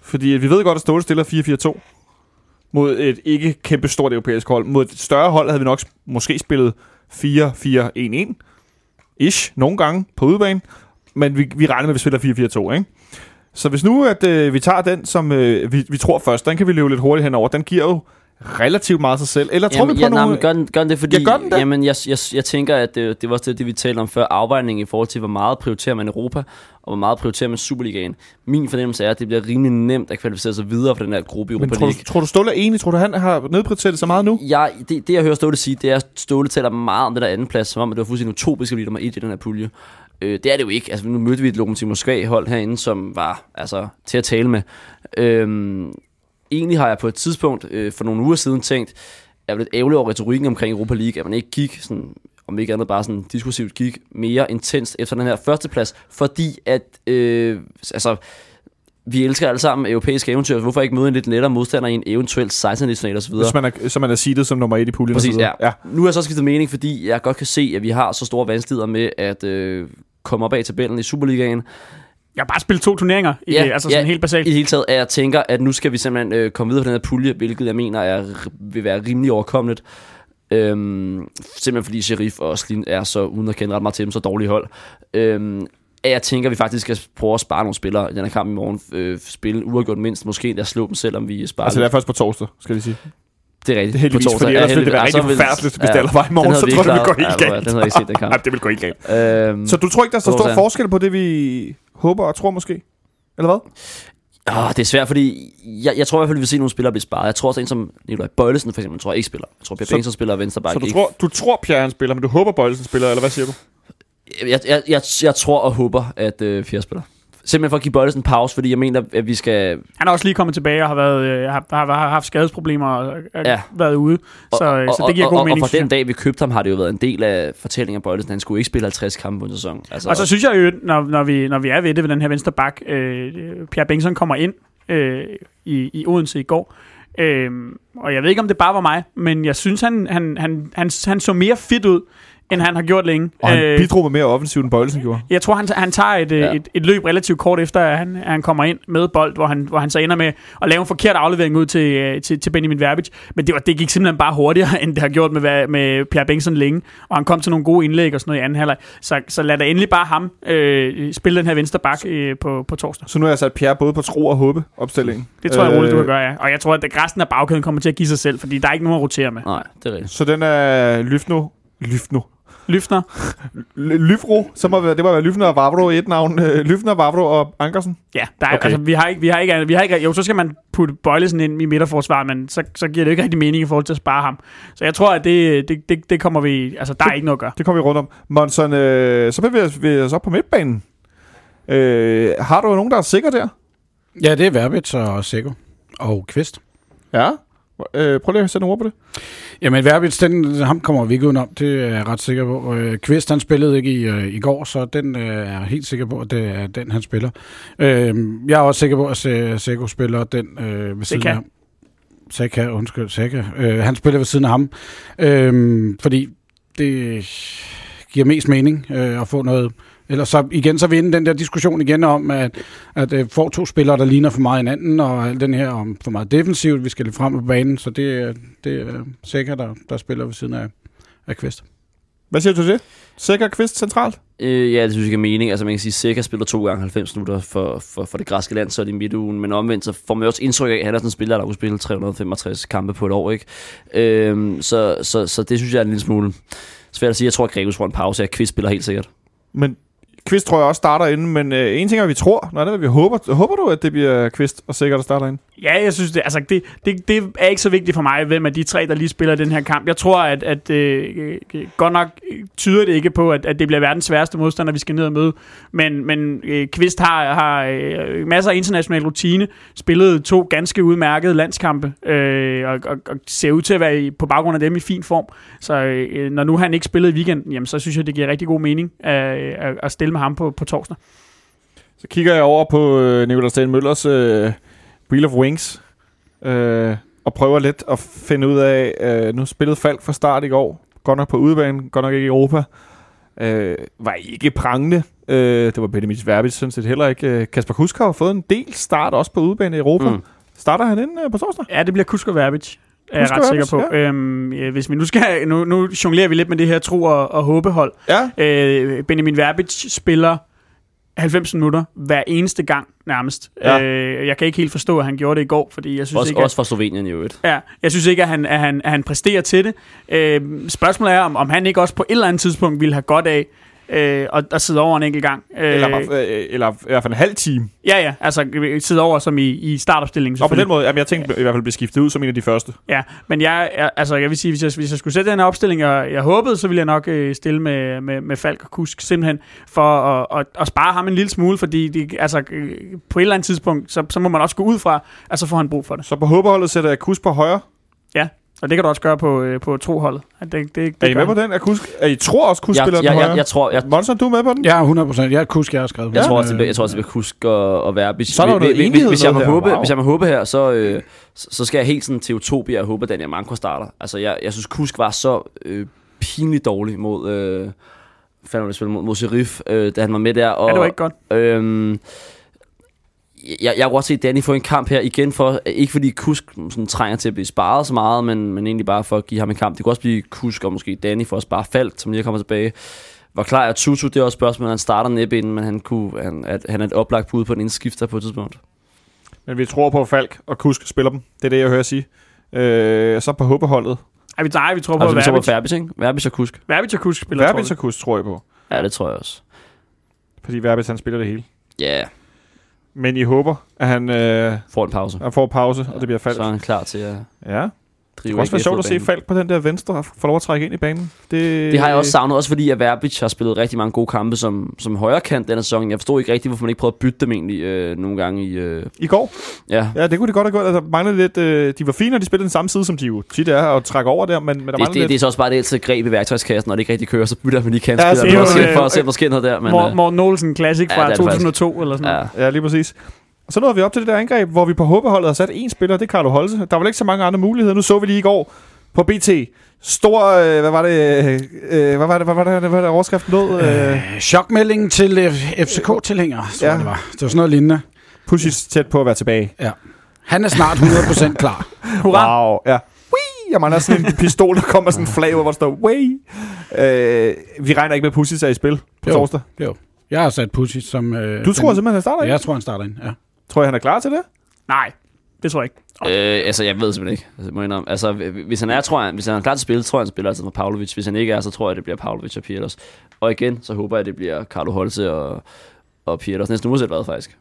Fordi vi ved godt, at Ståle stiller 4-4-2 mod et ikke kæmpe stort europæisk hold. Mod et større hold havde vi nok måske spillet 4-4-1-1. Ish, nogle gange på udebane. Men vi, vi regner med, at vi spiller 4-4-2, ikke? Så hvis nu, at øh, vi tager den, som øh, vi, vi tror først, den kan vi løbe lidt hurtigt henover. Den giver jo relativt meget sig selv. Eller tror Jamen, vi på ja, nogle... gør den, gør den det, fordi... Ja, gør den det? Jamen, jeg, jeg, jeg tænker, at det, det var også det, det, vi talte om før. Afvejning i forhold til, hvor meget prioriterer man Europa, og hvor meget prioriterer man Superligaen. Min fornemmelse er, at det bliver rimelig nemt at kvalificere sig videre for den her gruppe i Europa tror League. du, tror du, Ståle er enig? Tror du, han har nedprioriteret det så meget nu? Jeg, det, det, jeg hører Ståle sige, det er, at Ståle taler meget om det der anden plads, som om at det var fuldstændig utopisk at blive nummer et i den her pulje. Øh, det er det jo ikke. Altså, nu mødte vi et Lokomotiv Moskva-hold herinde, som var altså, til at tale med. Øh, egentlig har jeg på et tidspunkt øh, for nogle uger siden tænkt, jeg er lidt ærgerlig over retorikken omkring Europa League, at man ikke gik sådan om ikke andet bare sådan diskursivt gik mere intenst efter den her førsteplads, fordi at, øh, altså, vi elsker alle sammen europæiske eventyr, hvorfor ikke møde en lidt lettere modstander i en eventuel 16 national osv. Hvis man er, så man er seedet som nummer et i puljen. og så Præcis, videre. ja. ja. Nu har jeg så skiftet mening, fordi jeg godt kan se, at vi har så store vanskeligheder med at øh, komme op af tabellen i Superligaen. Jeg har bare spillet to turneringer, i, Ja, ja, altså sådan ja, helt basalt. I det hele taget, at jeg tænker, at nu skal vi simpelthen øh, komme videre på den her pulje, hvilket jeg mener er, vil være rimelig overkommeligt. Øhm, simpelthen fordi Sheriff og Slin er så, uden at kende ret meget til dem, så dårlige hold. Øhm, at jeg tænker, at vi faktisk skal prøve at spare nogle spillere i den her kamp i morgen. Øh, spille uafgjort mindst, måske endda slå dem, selvom vi sparer Altså det er først på torsdag, skal vi sige. Det er rigtigt. Det er heldigvis, På torsdag. fordi Ja, ellers ville det være rigtig Ja, forfærdeligt, hvis det allerede var i morgen, så tror jeg, det vil gå helt Ja, galt. Den havde ikke set, den kamp. Ja, det vil gå helt galt. Øhm, Så du tror ikke, der er så stor forskel på det, vi håber og tror måske? Eller hvad? Åh, det er svært, fordi jeg, jeg tror i hvert fald, vi vil se nogle spillere blive sparet. Jeg tror også, en som Nikolaj Bøjlesen for eksempel, tror jeg ikke spiller. Jeg tror, Per Så- Bengtsson spiller venstre Så du ikke. tror, du tror, Pierre han spiller, men du håber, Bøjelsen spiller, eller hvad siger du? Jeg, jeg, jeg, jeg tror og håber, at øh, Fjerde spiller. Simpelthen for at give Bøjlesen en pause, fordi jeg mener, at vi skal... Han er også lige kommet tilbage og har, været, øh, har, har, har haft skadesproblemer og er Ja. været ude. Så, og, øh, og, så det giver og, god mening. Og fra den dag, vi købte ham, har det jo været en del af fortællingen af Bøjlesen. Han skulle ikke spille 50 kampe på en sæson. Altså, Og så synes jeg jo, når, når, vi, når vi er ved det ved den her venstre bak, øh, Pierre Bengtsson kommer ind øh, i, i Odense i går. Øh, og jeg ved ikke, om det bare var mig, men jeg synes, han, han, han, han, han så mere fit ud, end han har gjort længe. Og han Øh, bidrog med mere offensivt, end Bøjelsen gjorde. Jeg tror, han, han tager et, Ja. ja. et, et løb relativt kort efter, at han, at han kommer ind med bold, hvor han, hvor han så ender med at lave en forkert aflevering ud til, øh, til, til Benjamin Verbic. Men det, var, det gik simpelthen bare hurtigere, end det har gjort med, med Pierre Bengtsson længe. Og han kom til nogle gode indlæg og sådan noget i anden halvleg. Så, så lad da endelig bare ham øh, spille den her venstre bak øh, på, på torsdag. Så nu har jeg sat Pierre både på tro og håbe opstillingen. Det tror jeg Øh, roligt, du kan gøre, ja. Og jeg tror, at resten af bagkæden kommer til at give sig selv, fordi der er ikke nogen at rotere med. Nej, det er rigtigt. Så den er Lyfno. Lyfno. Lyftner. L- Lyfro, så må det må være Lyfner og Vavro i et navn. Øh, Lyfner, Vavro og Ankersen. Ja, der er, Okay. altså, vi har ikke, vi har ikke, vi har ikke, jo, så skal man putte Bøjlesen ind i midterforsvar, men så, så giver det ikke rigtig mening i forhold til at spare ham. Så jeg tror, at det, det, det, det kommer vi, altså der er ikke noget at gøre. Det kommer vi rundt om. Monson, øh, så bevæger vi os op på midtbanen. Øh, har du nogen, der er sikker der? Ja, det er Verbitz og Seko og Kvist. Ja. Øh, prøv lige at sætte nogle ord på det. Jamen, Verbitz, den, ham kommer vi ikke udenom, det er jeg ret sikker på. Øh, Kvist, han spillede ikke i, øh, i går, så den øh, er helt sikker på, at det er den, han spiller. Øh, jeg er også sikker på, at Se- Seko spiller den øh, ved siden af ham. Seka, undskyld, Seka. Øh, han spiller ved siden af ham, øh, fordi det giver mest mening øh, at få noget... Ellers så igen, så er vi inde den der diskussion igen om, at, at øh, får to spillere, der ligner for meget hinanden, og alt den her om for meget defensivt, vi skal lidt frem på banen, så det, er- det er Seka, der, der spiller ved siden af, af Kvist. Hvad siger du til det? Sikker Kvist centralt? Øh, ja, det synes jeg giver mening. Altså man kan sige, Sikker spiller to gange 90 minutter for, for, for det græske land, så er det i midtugen. Men omvendt, så får man også indtryk af, at han er sådan en spiller, der kunne spille 365 kampe på et år. Ikke? Øhm, så, så, så det synes jeg er en lille smule svært at sige. Jeg tror, at Gregus får en pause, at Kvist spiller helt sikkert. Men quiz tror jeg også starter inden, men øh, en ting er, vi tror. Nå, det er, vi håber. Håber du, at det bliver Kvist og sikkert, der starter inden? Ja, jeg synes det, altså det, det, det er ikke så vigtigt for mig, hvem af de tre, der lige spiller den her kamp. Jeg tror, at, at øh, godt nok tyder det ikke på, at, at det bliver verdens sværeste modstander, vi skal ned og møde. Men, men øh, Kvist har, har øh, masser af international rutine, spillet to ganske udmærkede landskampe, øh, og, og, og ser ud til at være i, på baggrund af dem i fin form. Så øh, når nu han ikke spillede i weekenden, jamen, så synes jeg, det giver rigtig god mening øh, at, at stille med ham på, på torsdag. Så kigger jeg over på øh, Nicolai Sten Møllers øh, Wheel of Wings, øh, og prøver lidt at finde ud af, øh, nu spillede Falk fra start i går, godt nok på udebane, godt nok ikke i Europa, øh, var ikke prangende. Øh, det var Benjamin Verbitz sådan set heller ikke. Øh, Kasper Kusk har fået en del start også på udebane i Europa. Mm. Starter han ind øh, på torsdag? Ja, det bliver Kusko Verbic. Er jeg ret sikker på. Øhm, ja, hvis vi nu skal, nu, nu jonglerer vi lidt med det her tro og, og håbehold. Ja. Øh, Benjamin Verbic spiller 90 minutter hver eneste gang nærmest. Ja. Øh, jeg kan ikke helt forstå, at han gjorde det i går, fordi jeg synes Også, ikke, at, også for Slovenien i øvrigt. ja, jeg synes ikke, at han, at han, at han præsterer til det. Øh, spørgsmålet er, om, om han ikke også på et eller andet tidspunkt ville have godt af øh, at, at sidde over en enkelt gang. Øh, Eller, øh, eller i hvert fald en halv time. ja, ja, altså øh, sidde over som i, i startopstillingen. Og på den måde, jamen, jeg tænkte i hvert fald blive skiftet ud som en af de første. Ja, men jeg, jeg, altså, jeg vil sige, hvis jeg, hvis jeg skulle sætte den her opstilling, jeg, jeg håbede, så ville jeg nok øh, stille med, med, med Falk og Kusk, simpelthen for at, at, at spare ham en lille smule, fordi de, altså, øh, på et eller andet tidspunkt, så, så må man også gå ud fra, at så får han brug for det. Så på håberholdet sætter jeg Kus på højre. Ja. Og det kan du også gøre på, øh, på troholdet. At det, det, det Er I med på den? Er, Kusk, er I tror også, Kusk Jeg, spiller jeg, den jeg, jeg, tror, jeg, Monson, du er med på den? Er 100 procent. Jeg kunne huske, jeg har skrevet. Jeg den. tror også, det Øh, jeg tror også, det bliver Kusk og, og Verbis. Så er der Hvis- enighed hvis, jeg må håbe, Wow. hvis jeg må håbe her, så, øh, så så skal jeg helt sådan til Utopia og håbe, at Daniel Manko starter. Altså, jeg, jeg synes, Kusk var så øh, pinligt dårlig mod... Øh, spille mod, mod Sheriff, øh, da han var med der. Og, Ja, det var ikke godt. Øhm, jeg, jeg kunne godt se Danny få en kamp her igen for, ikke fordi Kusk sådan, trænger til at blive sparet så meget, men, men egentlig bare for at give ham en kamp. Det kunne også blive Kusk og måske Danny for at spare Falk, som lige kommer tilbage. Hvor klar er Tutu, det er også et spørgsmål, han starter næppe inden, men han, kunne, han, at, han er et oplagt bud på en indskifter på et tidspunkt. Men vi tror på, at Falk og Kusk spiller dem. Det er det, jeg hører sige. Øh, så på håbeholdet. Ej, vi, nej, vi tror på, Altså, vi at så på Verbis, ikke? Verbis og Kusk. Verbitz og Kusk spiller, Verbitz tror og Kusk tror jeg på. Ja, det tror jeg også. Fordi Verbitz, han spiller det hele. Ja, yeah. Men I håber, at han, øh, får en pause. han får pause, og det bliver Falk. Så er han klar til at Ja. Det drive kunne også være sjovt at se. Falk på den der venstre og få lov at trække ind i banen. Det, Det har jeg også savnet, også fordi at Verbic har spillet rigtig mange gode kampe som, som højre kant denne sæson. Jeg forstod ikke rigtigt, hvorfor man ikke prøvede at bytte dem egentlig øh, nogle gange i... Øh, I går. ja, Ja, det kunne de godt have gjort. Altså, manglede lidt, øh, de var fine, når de spillede den samme side, som de jo tit er, og trækker over der, men, men der det, det, lidt. det, er så også bare det altid greb i værktøjskassen, når det ikke rigtig kører, så bytter man lige kantspillere det er ja, for, at se- øh, for at se, sker noget der. Men, øh, Morten Olsen Classic fra det er det 2002 eller sådan noget. Ja, lige præcis. Og så nåede vi op til det der angreb, hvor vi på håbeholdet har sat en spiller, det er Carlo Holse. Der var vel ikke så mange andre muligheder. Nu så vi lige i går på BT. Stor, øh, hvad var det, øh, øh, hvad var det, hvad var det, hvad var det overskriften lød? Øh, Øh, chokmelding til øh, FCK-tilhængere, tror Ja. det var. Det var sådan noget lignende. Pushis tæt på at være tilbage. Han er snart 100% klar. Hurra! Wow, ja. Whee! Jeg mangler sådan en pistol, der kommer sådan en flag, hvor der står, Whee! Øh, vi regner ikke med, at Pushis er i spil på Jo. torsdag. Jeg har sat Pucci som... Øh, Du tror simpelthen, han starter Ja, ikke? jeg tror, han starter ind, ja. Tror jeg, han er klar til det? Nej, det tror jeg ikke. Øh, altså, jeg ved simpelthen ikke. Altså, må jeg indrømme. altså, hvis han er, tror jeg, hvis han er klar til at spille, tror jeg, han spiller altid med Pavlovic. Hvis han ikke er, så tror jeg, det bliver Pavlovic og Pieters. Og igen, så håber jeg, det bliver Carlo Holse og, og Pieters. Næsten uanset hvad, faktisk.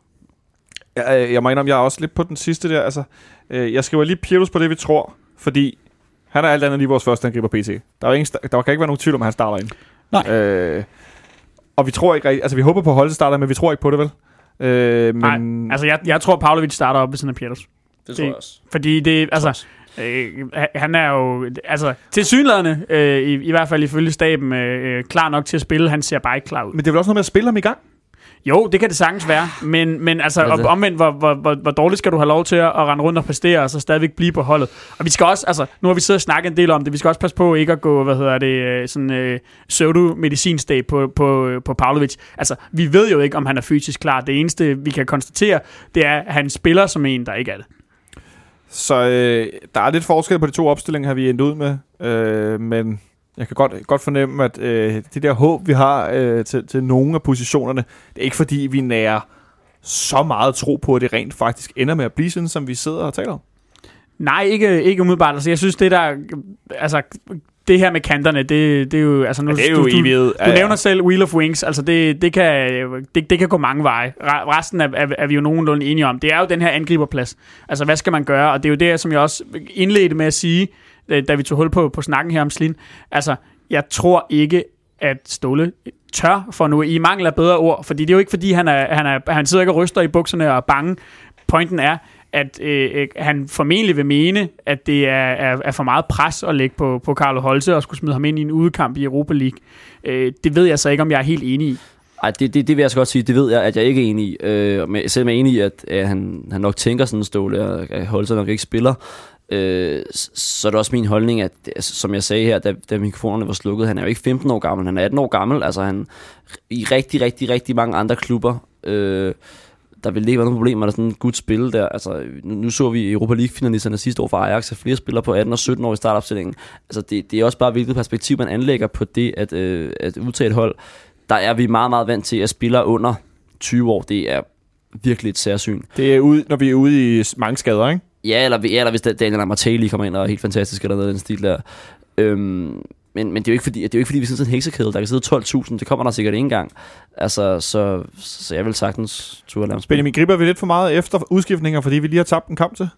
Jeg, øh, jeg må indrømme, jeg er også lidt på den sidste der. Altså, øh, jeg skriver lige Pirtus på det, vi tror, fordi han er alt andet lige vores første angriber PT. Der, er ingen, der kan ikke være nogen tvivl om, at han starter ind. Nej. Øh, og vi tror ikke altså vi håber på at holde starter, men vi tror ikke på det, vel? Øh, men, Nej, altså jeg, jeg tror, Pavlovic starter op ved siden af Pieters. Det tror jeg også. Fordi det, altså, øh, han er jo, altså, til synlædende, øh, i, i hvert fald ifølge staben, øh, øh, klar nok til at spille. Han ser bare ikke klar ud. men det er vel også noget med at spille ham i gang? Jo, det kan det sagtens være, men, men altså, altså omvendt, hvor, hvor, hvor, hvor dårligt skal du have lov til at, at rende rundt og præstere, og så stadigvæk blive på holdet. Og vi skal også, altså, nu har vi siddet og snakket en del om det, vi skal også passe på ikke at gå, hvad hedder det, øh, sådan øh, pseudo-medicinsdag på, på, på Pavlovic. Altså, vi ved jo ikke, om han er fysisk klar. Det eneste, vi kan konstatere, det er, at han spiller som en, der ikke er det. Så øh, der er lidt forskel på de to opstillinger, har vi endt ud med. Øh, men jeg kan godt, godt fornemme, at øh, det der håb, vi har øh, til, til nogle af positionerne, det er ikke fordi, vi nærer så meget tro på, at det rent faktisk ender med at blive sådan, som vi sidder og taler om. Nej, ikke, ikke umiddelbart. Altså, jeg synes, det der... Altså, det her med kanterne, det, det er jo... Altså, nu, Ja, det er du, jo du, evighed. Du nævner selv Wheel of Wings, altså det, det, kan, det, det kan gå mange veje. Re- Resten er, er, er vi jo nogenlunde enige om. Det er jo den her angriberplads. Altså hvad skal man gøre? Og det er jo det, som jeg også indledte med at sige, Øh, da vi tog hul på, på snakken her om Slin. Altså, jeg tror ikke, at Ståle tør for nu, i mangel af bedre ord, fordi det er jo ikke fordi, han, er, han, er, han sidder ikke og ryster i bukserne og er bange. Pointen er, at øh, øh han formentlig vil mene, at det er, er, er for meget pres at lægge på, på Carlo Holse og skulle smide ham ind i en udekamp i Europa League. Øh, det ved jeg så ikke, om jeg er helt enig i. Ej, det, det, det vil jeg så godt sige. Det ved jeg, at jeg ikke er enig i. Øh, men selvom jeg er enig i, at, at han, han nok tænker sådan en ståle, og at Holzer nok ikke spiller, øh, så er det også min holdning, at altså, som jeg sagde her, da, da mikrofonerne var slukket, han er jo ikke 15 år gammel, han er 18 år gammel. Altså han i rigtig, rigtig, rigtig mange andre klubber, øh, der ville ikke være nogen problemer, der sådan et godt spil der. Altså, nu, nu så vi i Europa League-finalisterne sidste år for Ajax, at flere spillere på 18 og 17 år i startopstillingen. Altså, det, det er også bare, hvilket perspektiv man anlægger på det, at, øh, at udtage et hold. Der er vi meget, meget vant til, at spillere under 20 år, det er virkelig et særsyn. Det er ude, når vi er ude i mange skader, ikke? Ja, eller, ja, eller hvis Daniel Amartey kommer ind og er helt fantastisk, eller noget af den stil der. Øhm, men, men det er jo ikke fordi, det er jo ikke fordi vi sidder sådan en heksekæde, der kan sidde 12.000, det kommer der sikkert ikke engang. Altså, så, så jeg vil sagtens turde lade. Benjamin griber vi lidt for meget efter udskiftninger, fordi vi lige har tabt en kamp til?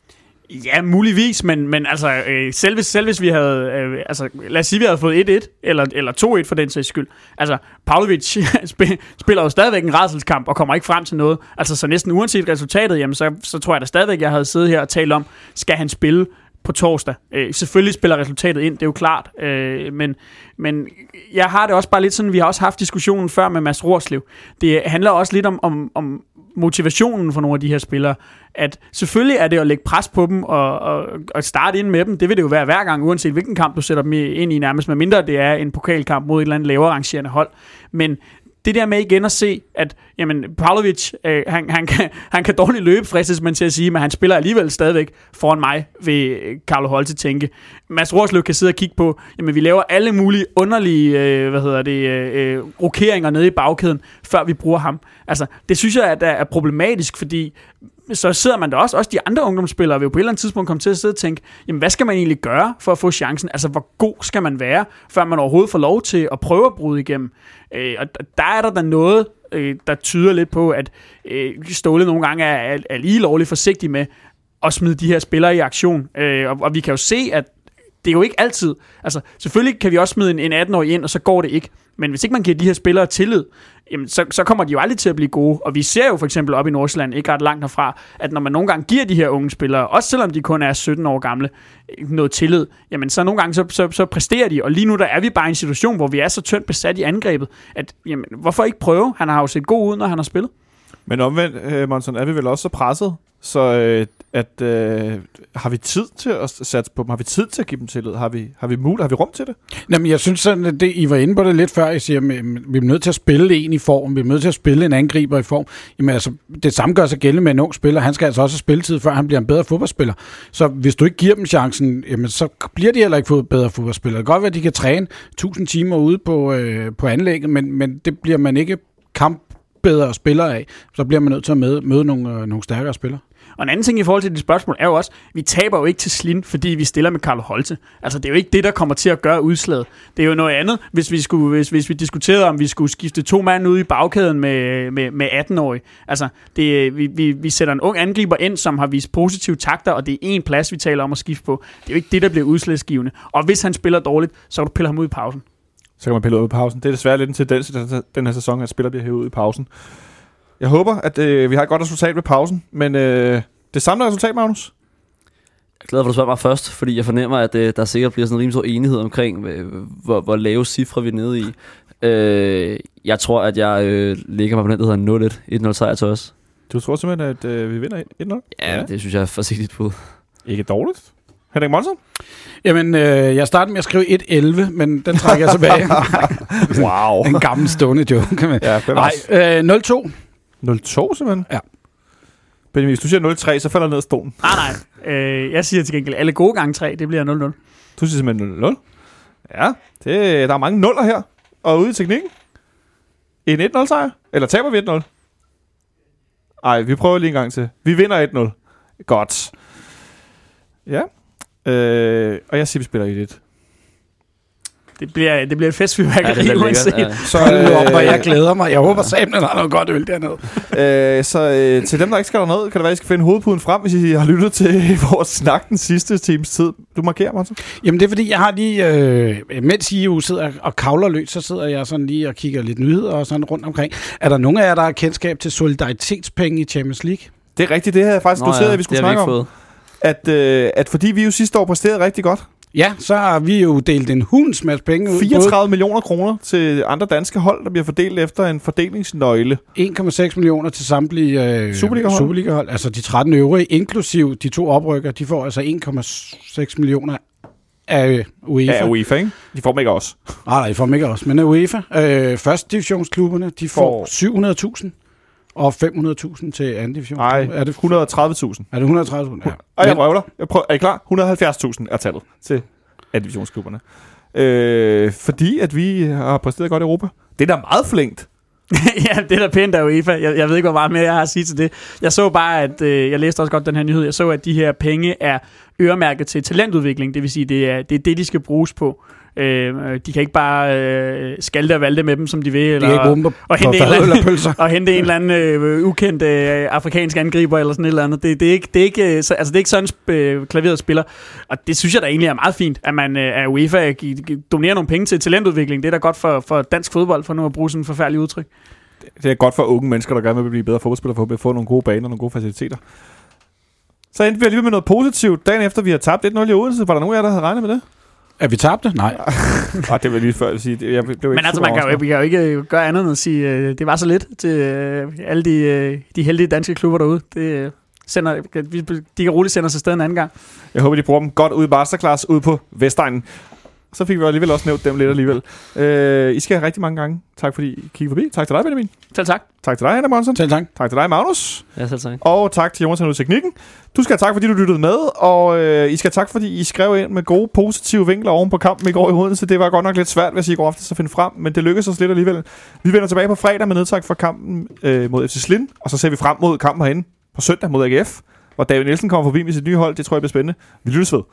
Ja, muligvis, men, men altså, øh, selv, hvis, selv hvis vi havde, øh, altså, lad os sige, vi havde fået 1-1, eller, eller 2-1 for den sags skyld. Altså, Pavlovic spiller jo stadigvæk en rædselskamp, og kommer ikke frem til noget. Altså, så næsten uanset resultatet, jamen, så, så tror jeg da stadigvæk, jeg havde siddet her og talt om, skal han spille på torsdag. Øh, selvfølgelig spiller resultatet ind, det er jo klart, øh, men, men jeg har det også bare lidt sådan, vi har også haft diskussionen før med Mads Rorslev. Det handler også lidt om, om, om motivationen for nogle af de her spillere, at selvfølgelig er det at lægge pres på dem og, og, og starte ind med dem. Det vil det jo være hver gang, uanset hvilken kamp du sætter dem ind i nærmest, medmindre det er en pokalkamp mod et eller andet lavere rangerende hold. Men det der med igen at se, at jamen, Pavlovic, øh, han, han, kan, han kan dårligt løbe, fristes man til at sige, men han spiller alligevel stadigvæk foran mig, ved øh, Carlo Holte tænke. Mads Rorslev kan sidde og kigge på, jamen vi laver alle mulige underlige, øh, hvad hedder det, øh, øh rokeringer nede i bagkæden, før vi bruger ham. Altså, det synes jeg at er, er problematisk, fordi så sidder man der også, også de andre ungdomsspillere vil jo på et eller andet tidspunkt komme til at sidde og tænke, jamen hvad skal man egentlig gøre for at få chancen? Altså hvor god skal man være, før man overhovedet får lov til at prøve at bryde igennem? Øh, og der er der da noget, øh, der tyder lidt på, at øh, Ståle nogle gange er, er, er lige lovligt forsigtig med at smide de her spillere i aktion. Øh, og, og vi kan jo se, at det er jo ikke altid. Altså, selvfølgelig kan vi også smide en, en 18-årig ind, og så går det ikke. Men hvis ikke man giver de her spillere tillid, jamen så, så kommer de jo aldrig til at blive gode. Og vi ser jo for eksempel op i Nordsjælland, ikke ret langt herfra, at når man nogle gange giver de her unge spillere, også selvom de kun er 17 år gamle, noget tillid, jamen så nogle gange så, så, så præsterer de. Og lige nu der er vi bare i en situation, hvor vi er så tyndt besat i angrebet, at jamen, hvorfor ikke prøve? Han har jo set god ud, når han har spillet. Men omvendt, øh, Monson, er vi vel også så presset, så øh, at øh, har vi tid til at satse på dem? Har vi tid til at give dem tillid? Har vi, har vi mul- Har vi rum til det? Jamen, jeg synes sådan, at det, I var inde på det lidt før, I siger, at vi er nødt til at spille en i form, vi er nødt til at spille en angriber i form. Jamen altså, det samme gør sig gældende med en ung spiller. Han skal altså også have spilletid, før han bliver en bedre fodboldspiller. Så hvis du ikke giver dem chancen, jamen, så bliver de heller ikke fået bedre fodboldspillere. Det kan godt være, at de kan træne 1000 timer ude på, øh, på anlægget, men, men det bliver man ikke kamp bedre spillere af, så bliver man nødt til at møde, møde nogle, øh, nogle stærkere spillere. Og en anden ting i forhold til dit spørgsmål er jo også, vi taber jo ikke til Slin, fordi vi stiller med Carlo Holte. Altså det er jo ikke det, der kommer til at gøre udslaget. Det er jo noget andet, hvis vi, skulle, hvis, hvis vi diskuterede, om vi skulle skifte to mand ud i bagkæden med, med, med 18-årige. Altså det, vi, vi, vi sætter en ung angriber ind, som har vist positive takter, og det er en plads, vi taler om at skifte på. Det er jo ikke det, der bliver udslagsgivende. Og hvis han spiller dårligt, så kan du pille ham ud i pausen. Så kan man pille ud i pausen. Det er desværre lidt en tendens i den her sæson, at spiller bliver hævet ud i pausen. Jeg håber, at øh, vi har et godt resultat ved pausen, men øh, det samlede resultat, Magnus? Jeg er glad for, at du spørger mig først, fordi jeg fornemmer, at øh, der sikkert bliver sådan en rimelig stor enighed omkring, øh, hvor, hvor lave cifre vi er nede i. Øh, jeg tror, at jeg øh, ligger mig på den, der hedder 0-1. 1-0 sejr til os. Du tror simpelthen, at øh, vi vinder 1-0? Ja, ja, det synes jeg er forsigtigt på. Ikke dårligt. Henrik Monsen? Jamen, øh, jeg startede med at skrive 1-11, men den trækker jeg tilbage. wow. en gammel stående joke. Men. Ja, Nej, øh, 0-2. 0-2 simpelthen? Ja. Benjamin, hvis du siger 0-3, så falder ned af stolen. Nej, nej. Øh, jeg siger til gengæld, alle gode gange 3, det bliver 0-0. Du siger simpelthen 0-0? Ja, det, der er mange nuller her. Og ude i teknikken. En 1-0 sejr? Eller taber vi 1-0? Ej, vi prøver lige en gang til. Vi vinder 1-0. Godt. Ja. Øh, og jeg siger, vi spiller 1-1. Det bliver, det bliver et festfyrværkeri, Ja, det uanset. ja. Så øh, hvor jeg glæder mig. Jeg håber at der er noget godt øl dernede. øh, så øh, til dem, der ikke skal derned, kan det være, at I skal finde hovedpuden frem, hvis I har lyttet til vores snak den sidste times tid. Du markerer, Martin. Jamen det er fordi, jeg har lige, øh, mens I jo sidder og kavler løs, så sidder jeg sådan lige og kigger lidt nyheder og sådan rundt omkring. Er der nogen af jer, der har kendskab til solidaritetspenge i Champions League? Det er rigtigt, det havde jeg faktisk Nå noteret, ja, at vi skulle det har vi snakke om. fået. At, øh, at fordi vi jo sidste år præsterede rigtig godt, Ja, så har vi jo delt en hunds masse penge ud. 34 millioner kroner til andre danske hold, der bliver fordelt efter en fordelingsnøgle. Både 1,6 millioner til samtlige øh, Superliga-hold. Superliga-hold. Altså de 13 øvrige, inklusiv de to oprykker, de får altså 1,6 millioner af øh, UEFA. Ja, UEFA, ikke? De får dem ikke også. Nej, nej, de får dem ikke også, men af UEFA. Øh, første divisionsklubberne, de får 700.000 og 500.000 til anden division. Nej, er det, 130.000. er det 130.000? Ja. Og jeg røvler. Jeg prøver, er I klar? 170.000 er tallet til divisionsklubberne. Øh, fordi at vi har præsteret godt i Europa. Det er da meget flinkt. ja, det er da pænt af UEFA. Jeg, jeg ved ikke, hvor meget mere jeg har at sige til det. Jeg så bare, at øh, jeg læste også godt den her nyhed. Jeg så, at de her penge er øremærket til talentudvikling. Det vil sige, det er det, er det de skal bruges på. Øh, de kan ikke bare øh, skalte og valte med dem, som de vil. Eller, er ikke rumper og hente en eller anden- og hente en eller anden øh, ukendt øh, afrikansk angriber eller sådan et eller andet. Det, det, er, ikke, det, er, ikke, øh, så, altså, det er ikke sådan øh, klaveret spiller. Og det synes jeg da egentlig er meget fint, at man øh, af UEFA donerer nogle penge til talentudvikling. Det er da godt for, for dansk fodbold, for nu at bruge sådan en forfærdelig udtryk. Det er godt for unge mennesker, der gerne vil blive bedre fodboldspillere, for at få nogle gode baner og nogle gode faciliteter. Så endte vi alligevel med noget positivt. Dagen efter vi har tabt 1-0 i Odense, var der nogen af jer, der havde regnet med det? Er vi tabte? Nej. Ah, det var lige før, vil sige. Jeg blev ikke Men altså, man kan, jo, vi kan jo ikke øh, gøre andet end at sige, øh, det var så lidt til øh, alle de, øh, de heldige danske klubber derude. Det øh, sender, vi- de kan roligt sende os afsted en anden gang. Jeg håber, de bruger dem godt ude i Masterclass ude på Vestegnen. Så fik vi jo alligevel også nævnt dem lidt alligevel. Øh, I skal have rigtig mange gange. Tak fordi I kiggede forbi. Tak til dig, Benjamin. Selv tak. Tak til dig, Anna Monsen. Selv tak. Tak til dig, Magnus. Ja, selv tak. Og tak til Jonas, han ud teknikken. Du skal have tak, fordi du lyttede med, og øh, I skal have tak, fordi I skrev ind med gode, positive vinkler oven på kampen i går i Odense. Det var godt nok lidt svært, hvis I går ofte at finde frem, men det lykkedes os lidt alligevel. Vi vender tilbage på fredag med nedtak for kampen øh, mod FC Slind, og så ser vi frem mod kampen herinde på søndag mod AGF, hvor David Nielsen kommer forbi med sit nye hold. Det tror jeg bliver spændende. Vi lyttes ved.